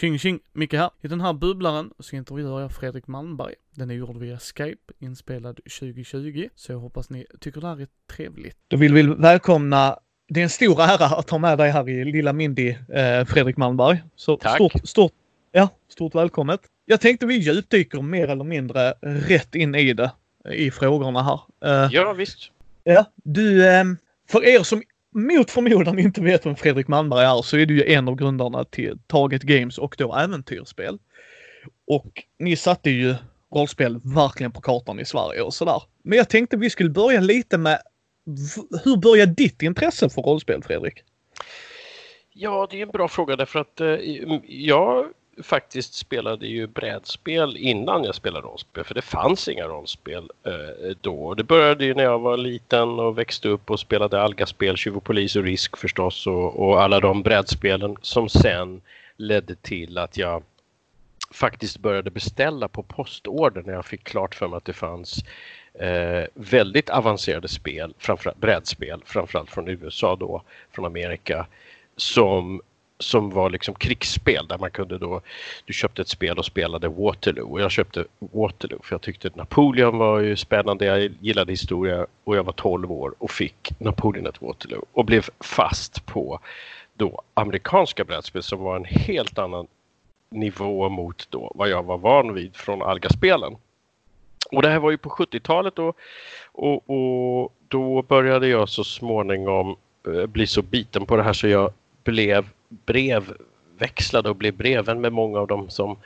Tjing tjing, Micke här. I den här bubblaren så intervjuar jag Fredrik Malmberg. Den är gjord via Skype, inspelad 2020, så jag hoppas ni tycker det här är trevligt. Då vill vi välkomna det är en stor ära att ha med dig här i lilla Mindy, eh, Fredrik Malmberg. Så Tack. Stort, stort, ja, stort välkommet. Jag tänkte vi djupdyker mer eller mindre rätt in i det, i frågorna här. Eh, Ja, visst. Ja, du, eh, för er som mot förmodan inte vet vem Fredrik Malmberg är så är du ju en av grundarna till Target Games och då äventyrsspel. Och ni satte ju rollspel verkligen på kartan i Sverige och sådär. Men jag tänkte vi skulle börja lite med hur började ditt intresse för rollspel, Fredrik? Ja, det är en bra fråga därför att eh, jag faktiskt spelade ju brädspel innan jag spelade rollspel för det fanns inga rollspel eh, då. Det började ju när jag var liten och växte upp och spelade Alga-spel, Tjuv och polis och Risk förstås och, och alla de brädspelen som sen ledde till att jag faktiskt började beställa på postorder när jag fick klart för mig att det fanns eh, väldigt avancerade spel, framförallt brädspel, framförallt från USA då, från Amerika, som, som var liksom krigsspel där man kunde då, du köpte ett spel och spelade Waterloo och jag köpte Waterloo för jag tyckte Napoleon var ju spännande, jag gillade historia och jag var 12 år och fick Napoleon ett Waterloo och blev fast på då amerikanska brädspel som var en helt annan nivå mot då vad jag var van vid från Alga-spelen. Och det här var ju på 70-talet och, och, och då började jag så småningom eh, bli så biten på det här så jag blev brevväxlade och blev breven med många av dem som,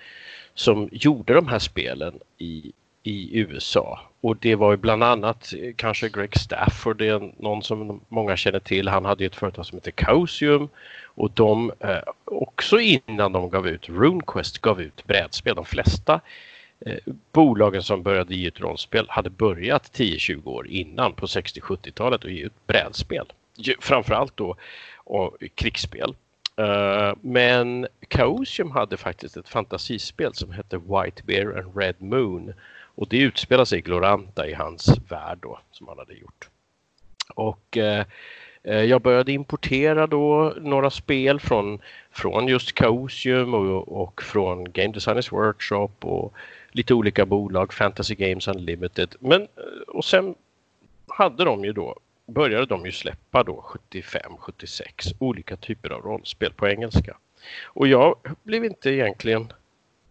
som gjorde de här spelen i, i USA. Och det var ju bland annat eh, kanske Greg Stafford, det är någon som många känner till. Han hade ju ett företag som heter Causium och de, eh, också innan de gav ut RuneQuest, gav ut brädspel. De flesta eh, bolagen som började ge ut rollspel hade börjat 10-20 år innan på 60-70-talet och ge ut brädspel. Framförallt då och krigsspel. Eh, men Chaosium hade faktiskt ett fantasispel som hette White Bear and Red Moon och det utspelar sig i Gloranta i hans värld då som han hade gjort. Och eh, eh jag började importera då några spel från, från just Chaosium och, och från Game Designers Workshop och lite olika bolag, Fantasy Games Unlimited. Men, eh, och sen hade de ju då, började de ju släppa då 75-76 olika typer av rollspel på engelska. Och jag blev inte egentligen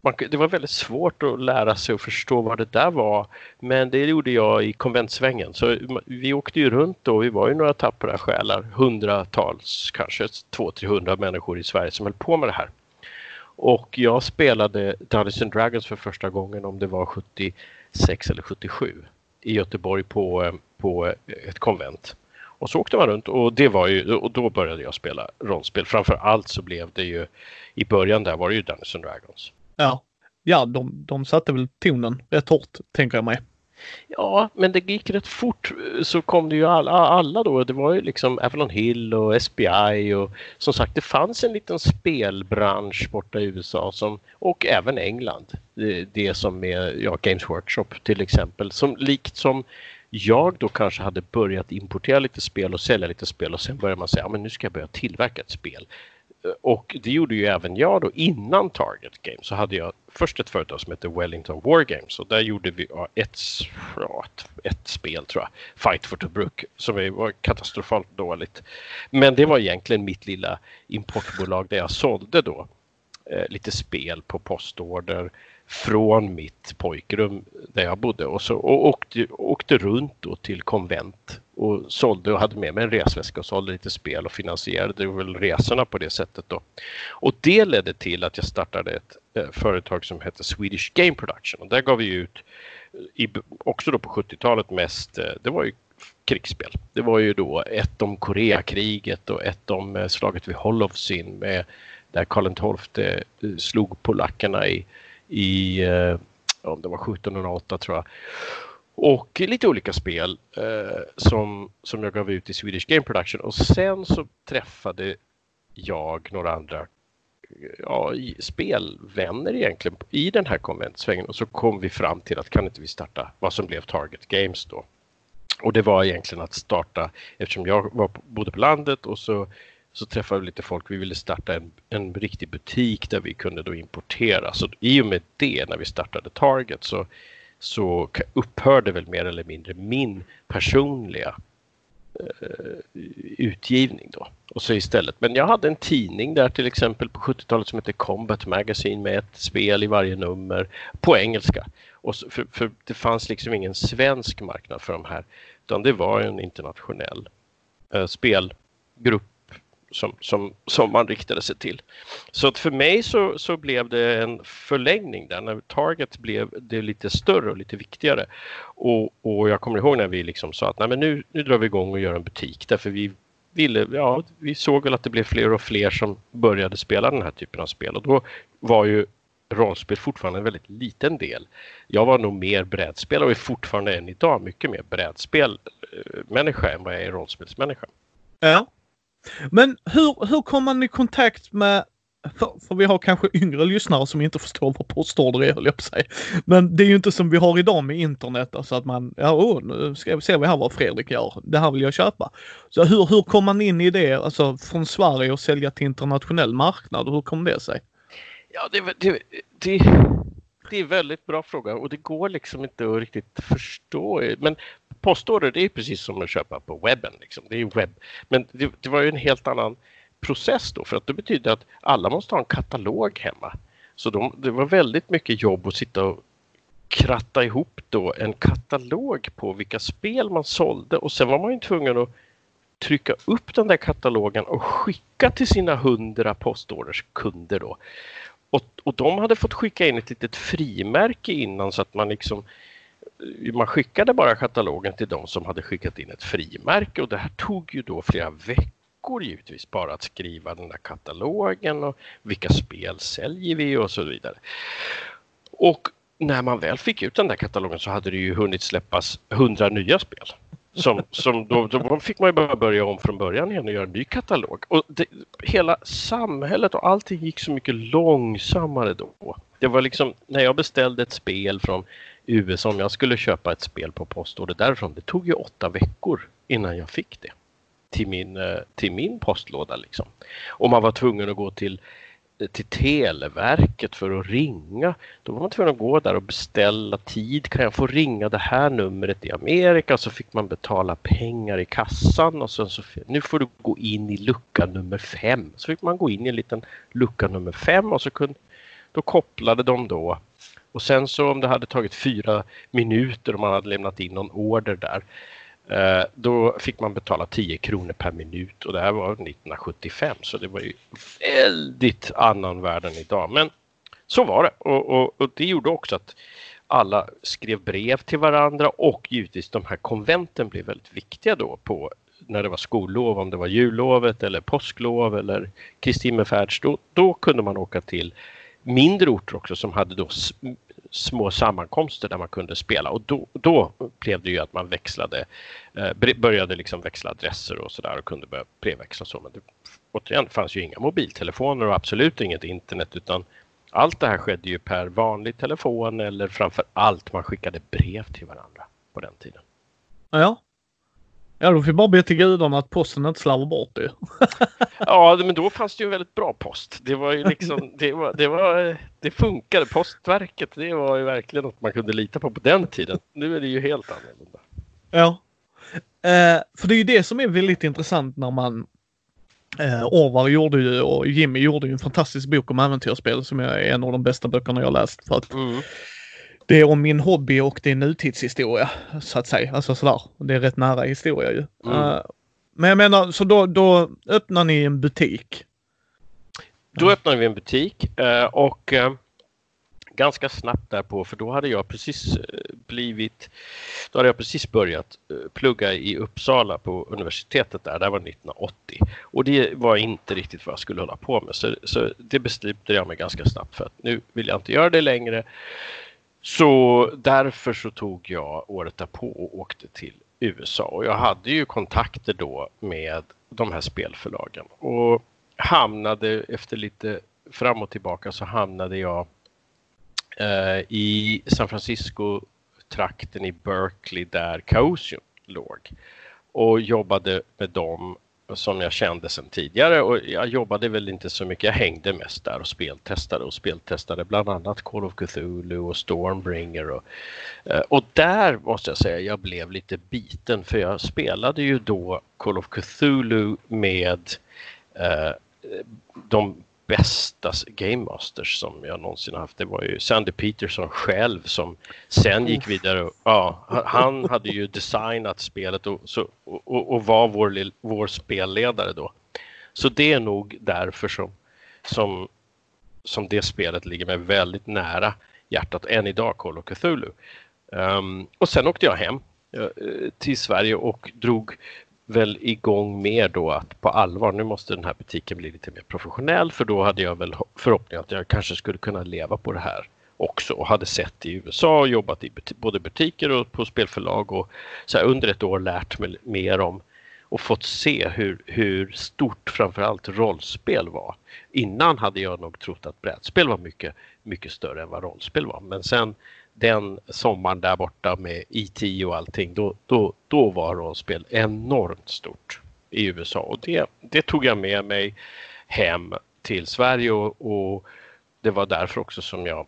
man, det var väldigt svårt att lära sig och förstå vad det där var. Men det gjorde jag i konventsvängen. Så vi åkte ju runt då. Vi var ju några tappra själar. Hundratals, kanske 200-300 människor i Sverige som höll på med det här. Och jag spelade Dungeons and Dragons för första gången om det var 76 eller 77 i Göteborg på, på ett konvent. Och så åkte man runt och, det var ju, och då började jag spela rollspel. Framför allt så blev det ju i början där var det ju Dungeons and Dragons. Ja, ja de, de satte väl tonen rätt hårt, tänker jag mig. Ja, men det gick rätt fort eh, så kom det ju alla, alla då. Det var ju liksom Avalon Hill och SBI och som sagt det fanns en liten spelbransch borta i USA som, och även England. Det, det som är ja, Games Workshop till exempel. Som likt som jag då kanske hade börjat importera lite spel och sälja lite spel och sen började man säga, ja, men nu ska jag börja tillverka ett spel. Eh, och det gjorde ju även jag då innan Target Games så hade jag först ett företag som hette Wellington War Games. Och där gjorde vi ett, ett, ett spel tror jag, Fight for Tobruk som var katastrofalt dåligt. Men det var egentligen mitt lilla importbolag där jag sålde då eh, lite spel på postorder från mitt pojkrum där jag bodde och, så, och åkte, åkte runt då till konvent och sålde och hade med mig en resväska och sålde lite spel och finansierade väl resorna på det sättet då. Och det ledde till att jag startade ett eh, företag som hette Swedish Game Production och där gav vi ut i, också då på 70-talet mest, eh, det var ju krigsspel. Det var ju då ett om Koreakriget och ett om eh, slaget vid Hollowsin med där Karl XII eh, slog polackerna i i, eh, om det var 1708 tror jag. Och lite olika spel eh, som, som jag gav ut i Swedish Game Production. Och sen så träffade jag några andra eh, ja, spelvänner egentligen i den här konventsvängen och så kom vi fram till att kan inte vi starta vad som blev Target Games då. Och det var egentligen att starta, eftersom jag var, bodde på landet och så så träffade vi lite folk. Vi ville starta en, en riktig butik där vi kunde då importera. Så i och med det, när vi startade Target, så, så upphörde väl mer eller mindre min personliga eh, utgivning då. Och så istället. Men jag hade en tidning där till exempel på 70-talet som hette Combat Magazine med ett spel i varje nummer på engelska. Och så, för, för, det fanns liksom ingen svensk marknad för de här utan det var en internationell eh, spelgrupp som, som, som man riktade sig till. Så att för mig så, så blev det en förlängning där när Target blev det lite större och lite viktigare. Och, och jag kommer ihåg när vi liksom sa att Nej, men nu, nu drar vi igång och gör en butik därför vi ville, ja, vi såg väl att det blev fler och fler som började spela den här typen av spel och då var ju rollspel fortfarande en väldigt liten del. Jag var nog mer brädspelare och är fortfarande än idag mycket mer brädspelmänniska eh, än vad jag är rollspelsmänniska. Ja. Men hur, hur kom man i kontakt med för, för, vi har kanske yngre lyssnare som inte förstår vad postorder är, höll jag på sig. Men det är ju inte som vi har idag med internet, alltså att man, ja oh, nu ska vi se vad här vad Fredrik gör. Det här vill jag köpa. Så hur, hur kom man in i det, alltså från Sverige och sälja till internationell marknad? Hur kom det sig? Ja, det, det, det, det är en väldigt bra fråga och det går liksom inte att riktigt förstå. Men postorder det är precis som att köpa på webben. Liksom. Det är webb. Men det, det var ju en helt annan process då för att det betyder att alla måste ha en katalog hemma. Så de, det var väldigt mycket jobb att sitta och kratta ihop då en katalog på vilka spel man sålde och sen var man ju tvungen att trycka upp den där katalogen och skicka till sina hundra postorders kunder då. Och, och de hade fått skicka in ett litet frimärke innan så att man liksom man skickade bara katalogen till de som hade skickat in ett frimärke och det här tog ju då flera veckor givetvis bara att skriva den där katalogen och vilka spel säljer vi och så vidare. Och när man väl fick ut den där katalogen så hade det ju hunnit släppas hundra nya spel. Som, som då, då fick man ju bara börja om från början igen och göra en ny katalog. Och det, hela samhället och allting gick så mycket långsammare då. Det var liksom när jag beställde ett spel från USA, om jag skulle köpa ett spel på postorder därifrån, det tog ju åtta veckor innan jag fick det till min, eh, till min postlåda. Liksom. Och man var tvungen att gå till till Televerket för att ringa. Då var man tvungen att gå där och beställa tid. Kan jag få ringa det här numret i Amerika? Så fick man betala pengar i kassan och sen så nu får du gå in i lucka nummer fem. Så fick man gå in i en liten lucka nummer fem och så kunde, då kopplade de då och sen så om det hade tagit fyra minuter och man hade lämnat in någon order där Eh, då fick man betala 10 kronor per minut och det här var 1975 så det var ju väldigt annan värld än idag. Men så var det och, och, och, det gjorde också att alla skrev brev till varandra och givetvis de här konventen blev väldigt viktiga då på när det var skollov, om det var jullovet eller påsklov eller Kristi då, då kunde man åka till mindre orter också som hade då små sammankomster där man kunde spela och då, då blev det ju att man växlade, eh, började liksom växla adresser och sådär och kunde börja brevväxla så. Men det, återigen fanns ju inga mobiltelefoner och absolut inget internet utan allt det här skedde ju per vanlig telefon eller framför allt man skickade brev till varandra på den tiden. Ja, Ja, då får vi bara be till gudarna att posten inte slarvar bort det. ja, men då fanns det ju väldigt bra post. Det var ju liksom, det var, det var, det funkade. Postverket, det var ju verkligen något man kunde lita på på den tiden. Nu är det ju helt annorlunda. Ja. Eh, för det är ju det som är väldigt intressant när man Eh, Orvar gjorde ju och Jimmy gjorde ju en fantastisk bok om äventyrsspel som är en av de bästa böckerna jag läst. För att mm det är om min hobby och det är nutidshistoria så att säga. Alltså sådär. Det är rätt nära historia ju. Mm. Uh, men jag menar, så då, då öppnar ni en butik? Då öppnade vi en butik uh, och uh, ganska snabbt därpå för då hade jag precis blivit, då hade jag precis börjat plugga i Uppsala på universitetet där, det var 1980 och det var inte riktigt vad jag skulle hålla på med så, så det beslutade jag mig ganska snabbt för att nu vill jag inte göra det längre så därför så tog jag året därpå och åkte till USA. Och jag hade ju kontakter då med de här spelförlagen. Och hamnade efter lite fram och tillbaka så hamnade jag eh, i San Francisco trakten i Berkeley där Chaosium låg. Och jobbade med dem som jag kände sedan tidigare och jag jobbade väl inte så mycket. Jag hängde mest där och speltestade och speltestade bland annat Call of Cthulhu och Stormbringer och, eh, och där måste jag säga jag blev lite biten för jag spelade ju då Call of Cthulhu med eh, de bästa Game Masters som jag någonsin haft. Det var ju Sandy Peterson själv som sen gick vidare. ja, han hade ju designat spelet och, så, och, och var vår, vår spelledare då. Så det är nog därför som, som, som det spelet ligger mig väldigt nära hjärtat än idag, Call of Cthulhu. Um, och sen åkte jag hem uh, till Sverige och drog väl igång mer då att på allvar, nu måste den här butiken bli lite mer professionell för då hade jag väl förhoppning att jag kanske skulle kunna leva på det här också och hade sett i USA och jobbat i både butiker och på spelförlag och så här, under ett år lärt mig mer om och fått se hur, hur stort framförallt rollspel var. Innan hade jag nog trott att brädspel var mycket, mycket större än vad rollspel var. Men sen den sommaren där borta med IT och allting, då, då, då var rollspel enormt stort i USA och det, det tog jag med mig hem till Sverige och, och det var därför också som jag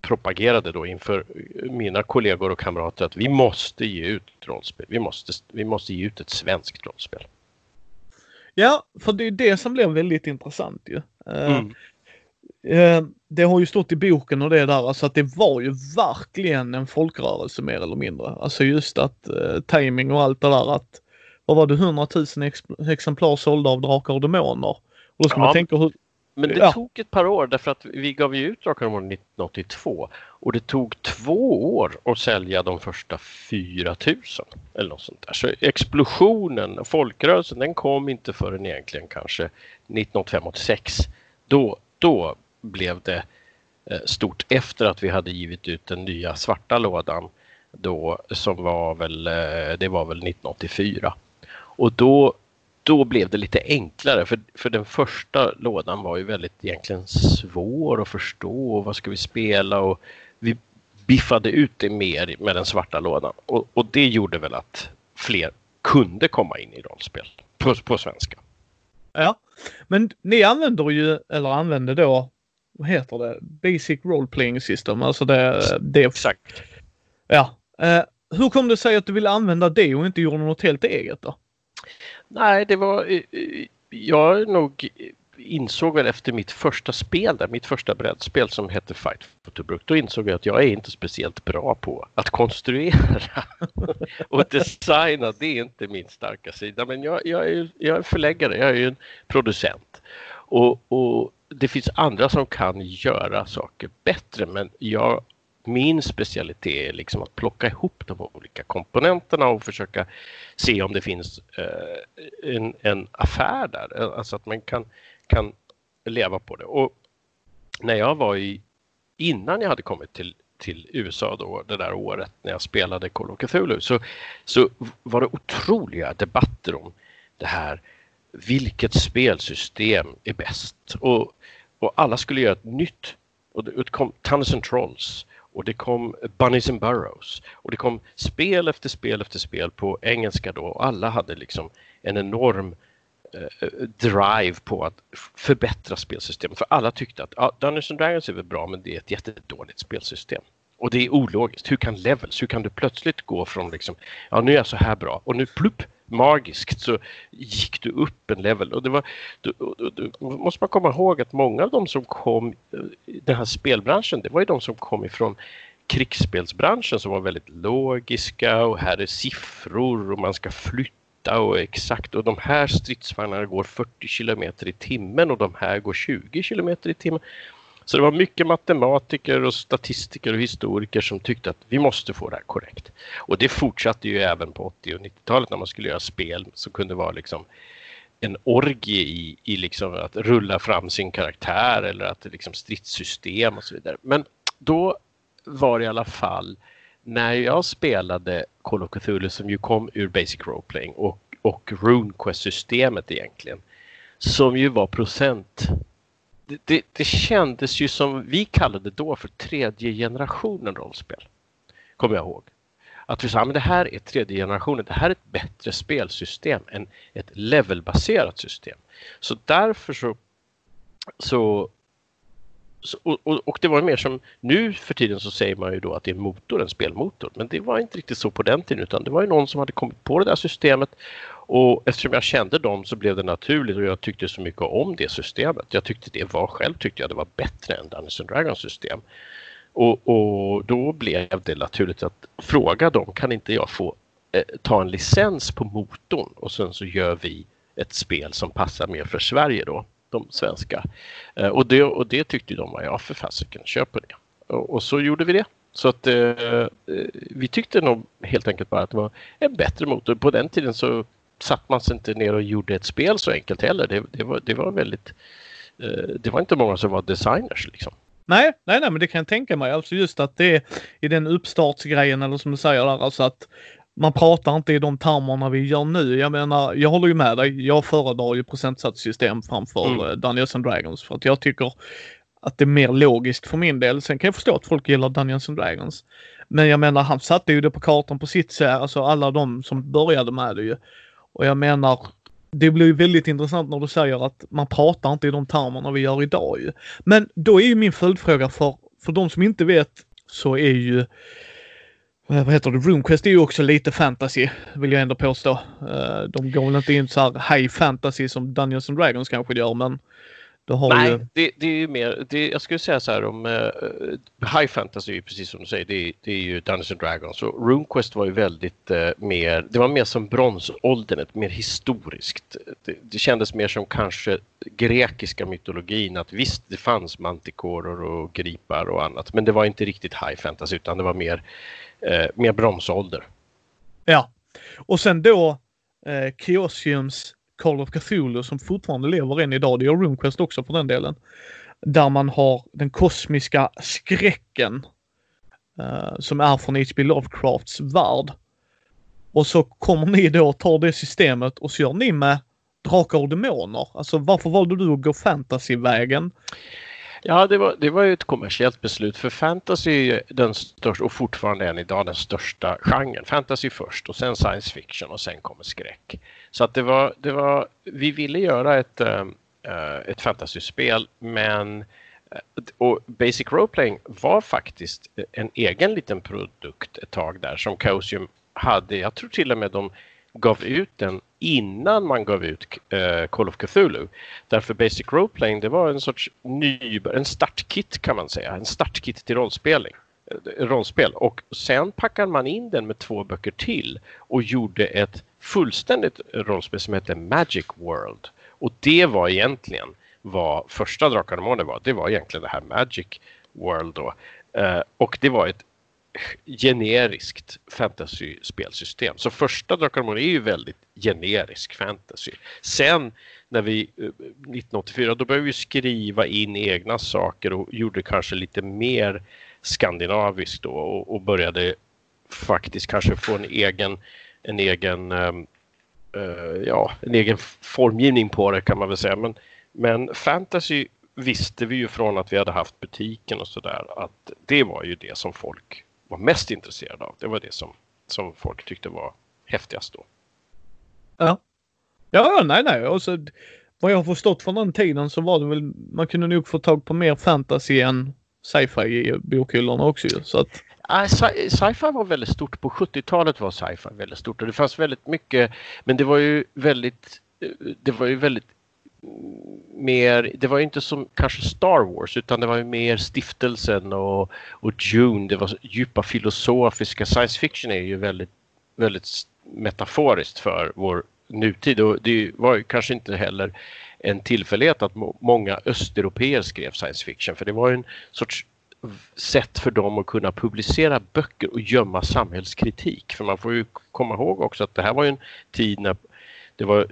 propagerade då inför mina kollegor och kamrater att vi måste ge ut rollspel. Vi måste, vi måste ge ut ett svenskt rollspel. Ja, för det är det som blir väldigt intressant ju. Eh, mm. Eh, det har ju stått i boken och det där, alltså att det var ju verkligen en folkrörelse mer eller mindre. Alltså just att eh, timing och allt det där att, vad var det, 100 000 ex exemplar sålda av Drakar och Demoner. Och då ska ja, man tänka hur... Men det ja. tog ett par år därför att vi gav ju ut Drakar och Demoner 1982 och det tog två år att sälja de första 4 000 eller något sånt där. Så explosionen, folkrörelsen, den kom inte förrän egentligen kanske 1985-86. Då, då blev det eh, stort efter att vi hade givit ut den nya svarta lådan då som var väl, eh, det var väl 1984. Och då, då blev det lite enklare för, för den första lådan var ju väldigt egentligen svår att förstå. Vad ska vi spela? Och vi biffade ut det mer med den svarta lådan och, och det gjorde väl att fler kunde komma in i rollspel på, på svenska. Ja, men ni använder ju, eller använde då vad heter det, Basic Role Playing System. Alltså det, det Exakt. Ja. Eh, hur kom det sig att du ville använda det och inte gjorde något helt eget då? Nej, det var... Eh, eh, jag nog insåg väl efter mitt första spel där, mitt första brädspel som hette Fight for Tobruk, då insåg jag att jag är inte speciellt bra på att konstruera och designa. Det är inte min starka sida, men jag, jag, är, jag är förläggare, jag är ju en producent. Och, och det finns andra som kan göra saker bättre men jag, min specialitet är liksom att plocka ihop de olika komponenterna och försöka se om det finns eh, en, en affär där, eh, alltså att man kan, kan leva på det. Och när jag var i, innan jag hade kommit till, till USA då, det där året när jag spelade Call of Cthulhu, så, så var det otroliga debatter om det här vilket spelsystem är bäst? Och, och alla skulle göra ett nytt. Och det kom Tunnels and Trolls och det kom Bunnies and Burrows och det kom spel efter spel efter spel på engelska då och alla hade liksom en enorm eh, eh, drive på att förbättra spelsystemet. För alla tyckte att ja, Dungeons and Dragons är väl bra men det är ett jättedåligt spelsystem. Och det är ologiskt. Hur kan levels, hur kan du plötsligt gå från liksom, ja nu är jag så här bra och nu plupp magiskt så gick du upp en level. Och det var, då, du, du, måste man komma ihåg att många av de som kom i den här spelbranschen, det var ju de som kom ifrån krigsspelsbranschen som var väldigt logiska och här är siffror och man ska flytta och exakt och de här stridsvagnarna går 40 kilometer i timmen och de här går 20 kilometer i timmen. Så det var mycket matematiker och statistiker och historiker som tyckte att vi måste få det här korrekt. Och det fortsatte ju även på 80 och 90-talet när man skulle göra spel som kunde vara liksom en orgie i, i liksom att rulla fram sin karaktär eller att liksom stridssystem och så vidare. Men då var det i alla fall när jag spelade Call of Cthulhu som ju kom ur Basic Role Playing och, och RuneQuest-systemet egentligen som ju var procent det, det, kändes ju som vi kallade då för tredje generationen rollspel. Kommer jag ihåg. Att vi sa att det här är tredje generationen, det här är ett bättre spelsystem än ett levelbaserat system. Så därför så, så så, och, och, det var mer som nu för tiden så säger man ju då att det är en motor, en spelmotor. Men det var inte riktigt så på den tiden utan det var ju någon som hade kommit på det där systemet. Och eftersom jag kände dem så blev det naturligt och jag tyckte så mycket om det systemet. Jag tyckte det var själv tyckte jag det var bättre än Dungeons Dragons system. Och, och, då blev det naturligt att fråga dem, kan inte jag få eh, ta en licens på motorn och sen så gör vi ett spel som passar mer för Sverige då de svenska. Eh, och, det, och det tyckte de var, ja för fasiken, kör på det. Och, och, så gjorde vi det. Så att eh, eh, vi tyckte nog helt enkelt bara att det var en bättre motor. På den tiden så satt man sig inte ner och gjorde ett spel så enkelt heller. Det, det var, det var väldigt eh, det var inte många som var designers liksom. Nej, nej, nej, men det kan jag tänka mig. Alltså just att det är i den uppstartsgrejen eller som du säger där, alltså att man pratar inte i de termerna vi gör nu. Jag menar, jag håller ju med dig. Jag föredrar ju procentsatssystem framför mm. Eh, Dungeons and Dragons för att jag tycker att det är mer logiskt för min del. Sen kan jag förstå att folk gillar Dungeons and Dragons. Men jag menar, han satte ju det på kartan på sitt sätt, alltså alla de som började med det ju. Och jag menar, det blir väldigt intressant när du säger att man pratar inte i de termerna vi gör idag ju. Men då är ju min följdfråga för, för de som inte vet så är ju eh, vad heter det, RoomQuest är ju också lite fantasy, vill jag ändå påstå. Eh, de går väl inte in så här high fantasy som Dungeons and Dragons kanske gör, men Nej, ju... det, det, är ju mer, det, jag skulle säga så här om uh, High Fantasy, är precis som du säger, det, det är ju Dungeons and Dragons och RuneQuest var ju väldigt uh, mer, det var mer som bronsåldern, ett mer historiskt. Det, det, kändes mer som kanske grekiska mytologin, att visst det fanns mantikorer och gripar och annat, men det var inte riktigt High Fantasy utan det var mer eh, mer bromsålder. Ja, och sen då eh, Chaosiums Call of Cthulhu som fortfarande lever än idag. Det gör RuneQuest också för den delen. Där man har den kosmiska skräcken eh, som är från H.P. Lovecrafts värld. Och så kommer ni då och tar det systemet och så gör ni med Drakar och Demoner. Alltså varför valde du att gå fantasyvägen? Ja, det var, det var ju ett kommersiellt beslut för fantasy är den största och fortfarande än idag den största genren. Fantasy först och sen science fiction och sen kommer skräck. Så att det var, det var vi ville göra ett, äh, ett fantasyspel men eh, och Basic Roleplaying var faktiskt en egen liten produkt ett tag där som Chaosium hade. Jag tror till och med de gav ut den innan man gav ut äh, Call of Cthulhu. Därför Basic Roleplaying det var en sorts ny, en startkit kan man säga, en startkit till rollspelning rollspel och sen packade man in den med två böcker till och gjorde ett fullständigt rollspel som hette Magic World. Och det var egentligen vad första Drakar och Demoner var. Det var egentligen det här Magic World då. Eh, och det var ett generiskt fantasy-spelsystem. Så första Drakar är ju väldigt generisk fantasy. Sen när vi eh, 1984 då började vi skriva in egna saker och gjorde kanske lite mer skandinaviskt då och, och började faktiskt kanske få en egen en egen ehm, eh, ja, en egen formgivning på det kan man väl säga. Men, men fantasy visste vi ju från att vi hade haft butiken och sådär att det var ju det som folk var mest intresserade av. Det var det som, som folk tyckte var häftigast då. Ja. Ja, nej, nej. Och så, vad jag har förstått från den tiden så var det väl, man kunde nog få tag på mer fantasy än sci-fi i bokhyllorna också ju. Så att... Sci-fi var väldigt stort. På 70-talet var sci-fi väldigt stort och det fanns väldigt mycket, men det var ju väldigt, eh, det var ju väldigt mm, mer, det var inte som kanske Star Wars utan det var ju mer stiftelsen och, och Dune, det var djupa filosofiska. Science fiction är ju väldigt, väldigt metaforiskt för vår nutid och det var ju kanske inte heller en tillfällighet att många östeuropeer skrev science fiction för det var en sorts sätt för dem att kunna publicera böcker och gömma samhällskritik. För man får ju komma ihåg också att det här var en tid när det var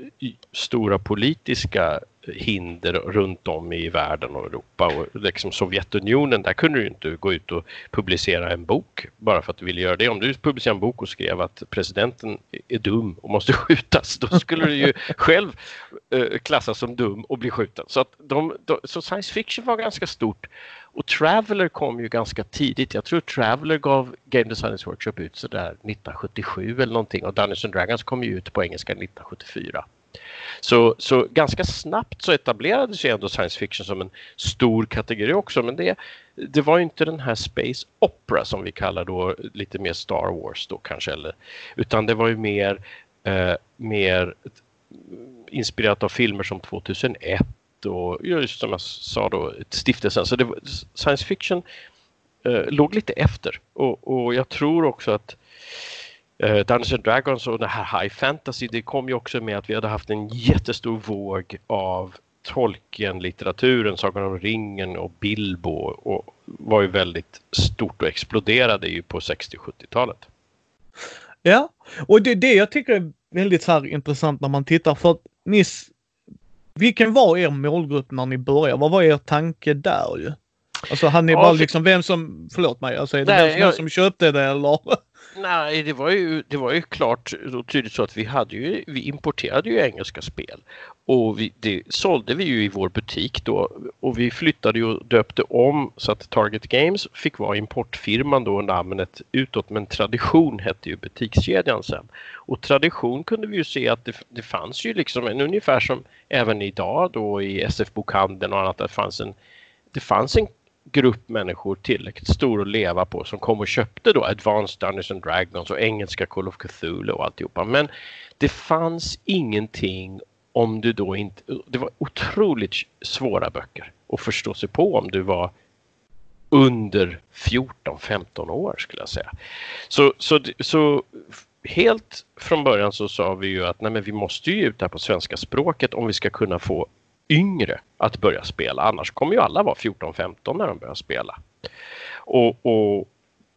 stora politiska hinder runt om i världen och Europa och liksom Sovjetunionen där kunde du inte gå ut och publicera en bok bara för att du ville göra det. Om du publicerade en bok och skrev att presidenten är dum och måste skjutas då skulle du ju själv eh, klassas som dum och bli skjuten. Så, att de, de, så science fiction var ganska stort och Traveller kom ju ganska tidigt. Jag tror Traveller gav Game Designers Workshop ut sådär 1977 eller någonting och Dungeons and Dragons kom ju ut på engelska 1974. Så, så ganska snabbt så etablerades ju ändå science fiction som en stor kategori också men det, det var inte den här Space Opera som vi kallar då lite mer Star Wars då kanske eller utan det var ju mer, eh, mer inspirerat av filmer som 2001 och just som jag sa då stiftelsen. Så det var, science fiction eh, låg lite efter och, och jag tror också att eh, Dungeons and Dragons och det här High Fantasy det kom ju också med att vi hade haft en jättestor våg av Tolkien-litteraturen, Sagan om ringen och Bilbo och var ju väldigt stort och exploderade ju på 60-70-talet. Ja, och det är det jag tycker är väldigt så här intressant när man tittar för att ni, vilken var er målgrupp när ni började? Vad var er tanke där ju? Alltså hade ni ja, bara liksom vem som, förlåt mig, alltså är det nej, vem som, jag, som köpte det eller? Nej, det var ju, det var ju klart och tydligt så att vi hade ju, vi importerade ju engelska spel och vi, det sålde vi ju i vår butik då och vi flyttade ju och döpte om så att Target Games fick vara importfirman då namnet utåt men Tradition hette ju butikskedjan sen. Och Tradition kunde vi ju se att det, det fanns ju liksom en ungefär som även idag då i SF-bokhandeln och annat, det fanns en det fanns en grupp människor tillräckligt stor att leva på som kom och köpte då Advanced Dungeons and Dragons och engelska Call of Cthulhu och alltihopa. Men det fanns ingenting om du då inte... Det var otroligt svåra böcker att förstå sig på om du var under 14-15 år skulle jag säga. Så, så, så helt från början så sa vi ju att nej men vi måste ju ut här på svenska språket om vi ska kunna få yngre att börja spela. Annars kommer ju alla vara 14-15 när de börjar spela. Och, och,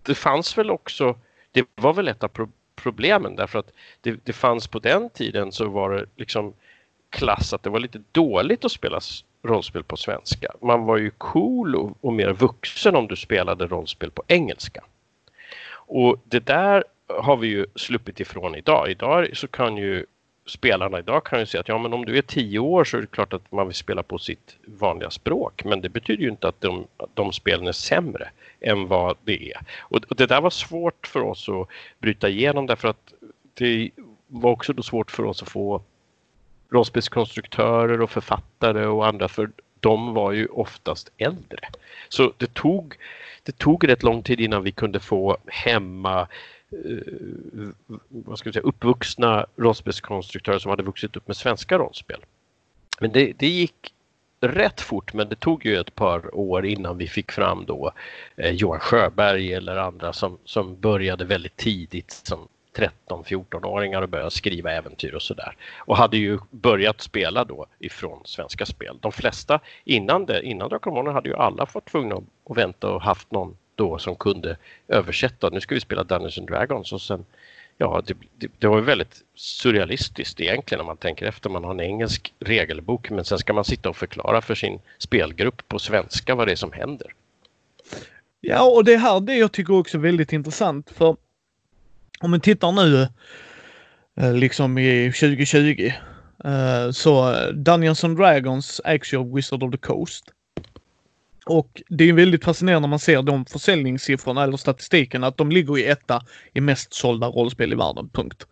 det fanns väl också, det var väl ett av problemen därför att det, det, fanns på den tiden så var det liksom klass att det var lite dåligt att spela rollspel på svenska. Man var ju cool och, och mer vuxen om du spelade rollspel på engelska. Och det där har vi ju sluppit ifrån idag. Idag så kan ju spelarna idag kan ju säga att ja, men om du är tio år så är det klart att man vill spela på sitt vanliga språk. Men det betyder ju inte att de, de spelen är sämre än vad det är. Och, och det där var svårt för oss att bryta igenom därför att det var också då svårt för oss att få rollspelskonstruktörer och författare och andra för de var ju oftast äldre. Så det tog, det tog rätt lång tid innan vi kunde få hemma eh, vad ska vi säga, uppvuxna rollspelskonstruktörer som hade vuxit upp med svenska rollspel. Men det, det gick rätt fort men det tog ju ett par år innan vi fick fram då eh, Johan Sjöberg eller andra som, som började väldigt tidigt som 13-14-åringar och började skriva äventyr och sådär. Och hade ju börjat spela då ifrån svenska spel. De flesta innan det, innan Drakar hade ju alla fått tvungna att vänta och haft någon då som kunde översätta. Nu ska vi spela Dungeons and Dragons och sen Ja, det, det, det var ju väldigt surrealistiskt egentligen om man tänker efter. Man har en engelsk regelbok men sen ska man sitta och förklara för sin spelgrupp på svenska vad det är som händer. Ja, och det här det jag tycker också är väldigt intressant för om man tittar nu eh, liksom i 2020 eh, så Dungeons and Dragons ägs ju av Wizard of the Coast. Och det är väldigt fascinerande när man ser de försäljningssiffrorna eller statistiken att de ligger i etta i mest sålda rollspel i världen, punkt.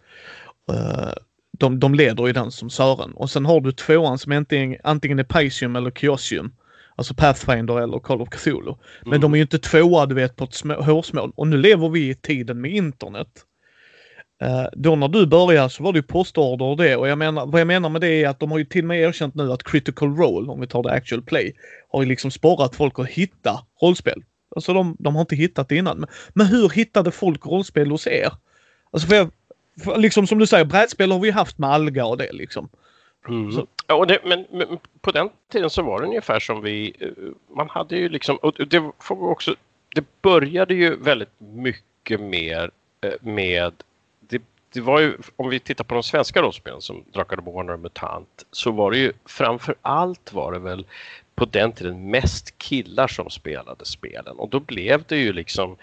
Eh, de, de leder i den som Sören. Och sen har du tvåan som antingen, antingen är Paisium eller Kiosium. Alltså Pathfinder eller Call of Cthulhu. Men mm. de är ju inte tvåa du vet på ett hårsmål. Och nu lever vi i tiden med internet. Uh, då när du började så var det ju postorder och det och jag menar, vad jag menar med det är att de har ju till och med erkänt nu att critical role, om vi tar det actual play, har ju liksom sporrat folk att hitta rollspel. Alltså de, de har inte hittat det innan. Men, men hur hittade folk rollspel hos er? Alltså för, jag, för liksom som du säger, brädspel har vi haft med Alga och det liksom. Mm. Ja, och det, men, men, på den tiden så var det ungefär som vi, eh, man hade ju liksom, och det får också, det började ju väldigt mycket mer eh, med det var ju, om vi tittar på de svenska rollspelen som Drakar och Borner och MUTANT så var det ju framför allt var det väl på den tiden mest killar som spelade spelen. Och då blev det ju liksom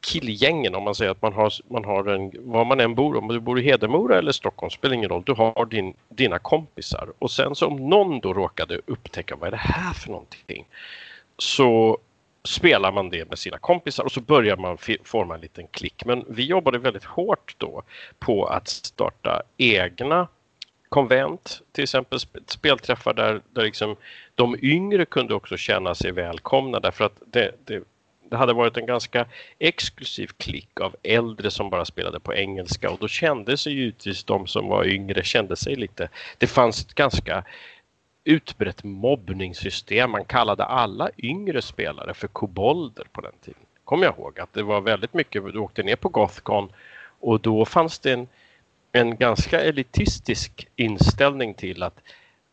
killgängen om man säger att man har, man har en, var man än bor, om du bor i Hedemora eller Stockholm spelar ingen roll, du har din, dina kompisar. Och sen så om någon då råkade upptäcka vad är det här för någonting? Så spelar man det med sina kompisar och så börjar man forma en liten klick. Men vi jobbade väldigt hårt då på att starta egna konvent, till exempel spelträffar där, där liksom de yngre kunde också känna sig välkomna därför att det, det, det hade varit en ganska exklusiv klick av äldre som bara spelade på engelska och då kände sig givetvis de som var yngre kände sig lite, det fanns ett ganska utbrett mobbningssystem. Man kallade alla yngre spelare för kobolder på den tiden. Kommer jag ihåg att det var väldigt mycket, du åkte ner på Gothcon och då fanns det en, en ganska elitistisk inställning till att,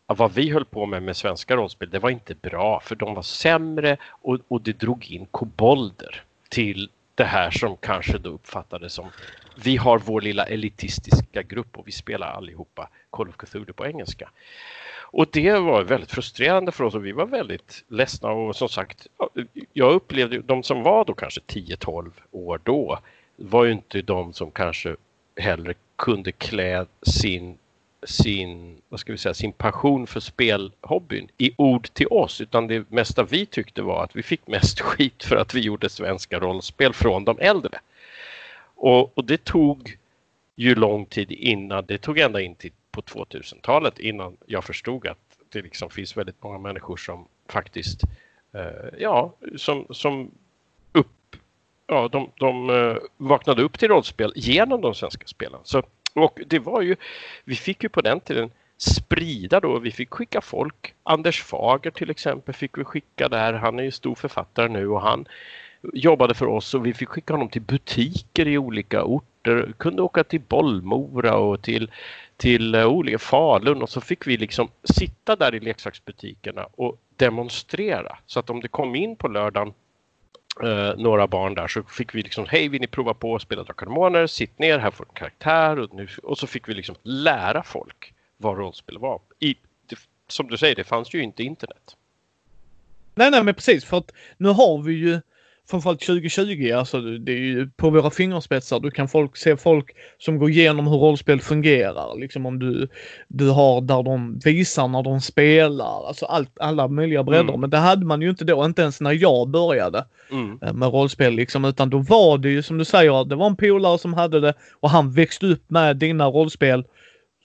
vad vi höll på med med svenska rollspel, det var inte bra för de var sämre och, och det drog in kobolder till det här som kanske då uppfattades som vi har vår lilla elitistiska grupp och vi spelar allihopa Call of Cthulhu på engelska. Och det var väldigt frustrerande för oss och vi var väldigt ledsna och som sagt, jag upplevde de som var då kanske 10-12 år då var ju inte de som kanske heller kunde klä sin sin, vad ska vi säga, sin passion för spelhobbyn i ord till oss utan det mesta vi tyckte var att vi fick mest skit för att vi gjorde svenska rollspel från de äldre. Och, och det tog ju lång tid innan, det tog ända in till på 2000-talet innan jag förstod att det liksom finns väldigt många människor som faktiskt, eh, ja, som, som upp, ja, de, de eh, vaknade upp till rollspel genom de svenska spelen. Så, och det var ju, vi fick ju på den tiden sprida då, vi fick skicka folk. Anders Fager till exempel fick vi skicka där, han är ju stor författare nu och han jobbade för oss och vi fick skicka honom till butiker i olika orter. Kunde åka till Bollmora och till till eh, olika Falun och så fick vi liksom sitta där i leksaksbutikerna och demonstrera. Så att om det kom in på lördagen uh, några barn där så fick vi liksom, hej vill ni prova på att spela Drakar Demoner? Sitt ner, här får du en karaktär. Och, nu, och så fick vi liksom lära folk vad rollspel var. I, det, som du säger, det fanns ju inte internet. Nej, nej, men precis för att nu har vi ju framförallt 2020, alltså det är ju på våra fingerspetsar. Du kan folk, se folk som går igenom hur rollspel fungerar. Liksom om du, du har där de visar när de spelar, alltså allt, alla möjliga bredder. Mm. Men det hade man ju inte då, inte ens när jag började mm. Eh, med rollspel liksom, utan då var det ju som du säger, det var en polare som hade det och han växte upp med dina rollspel.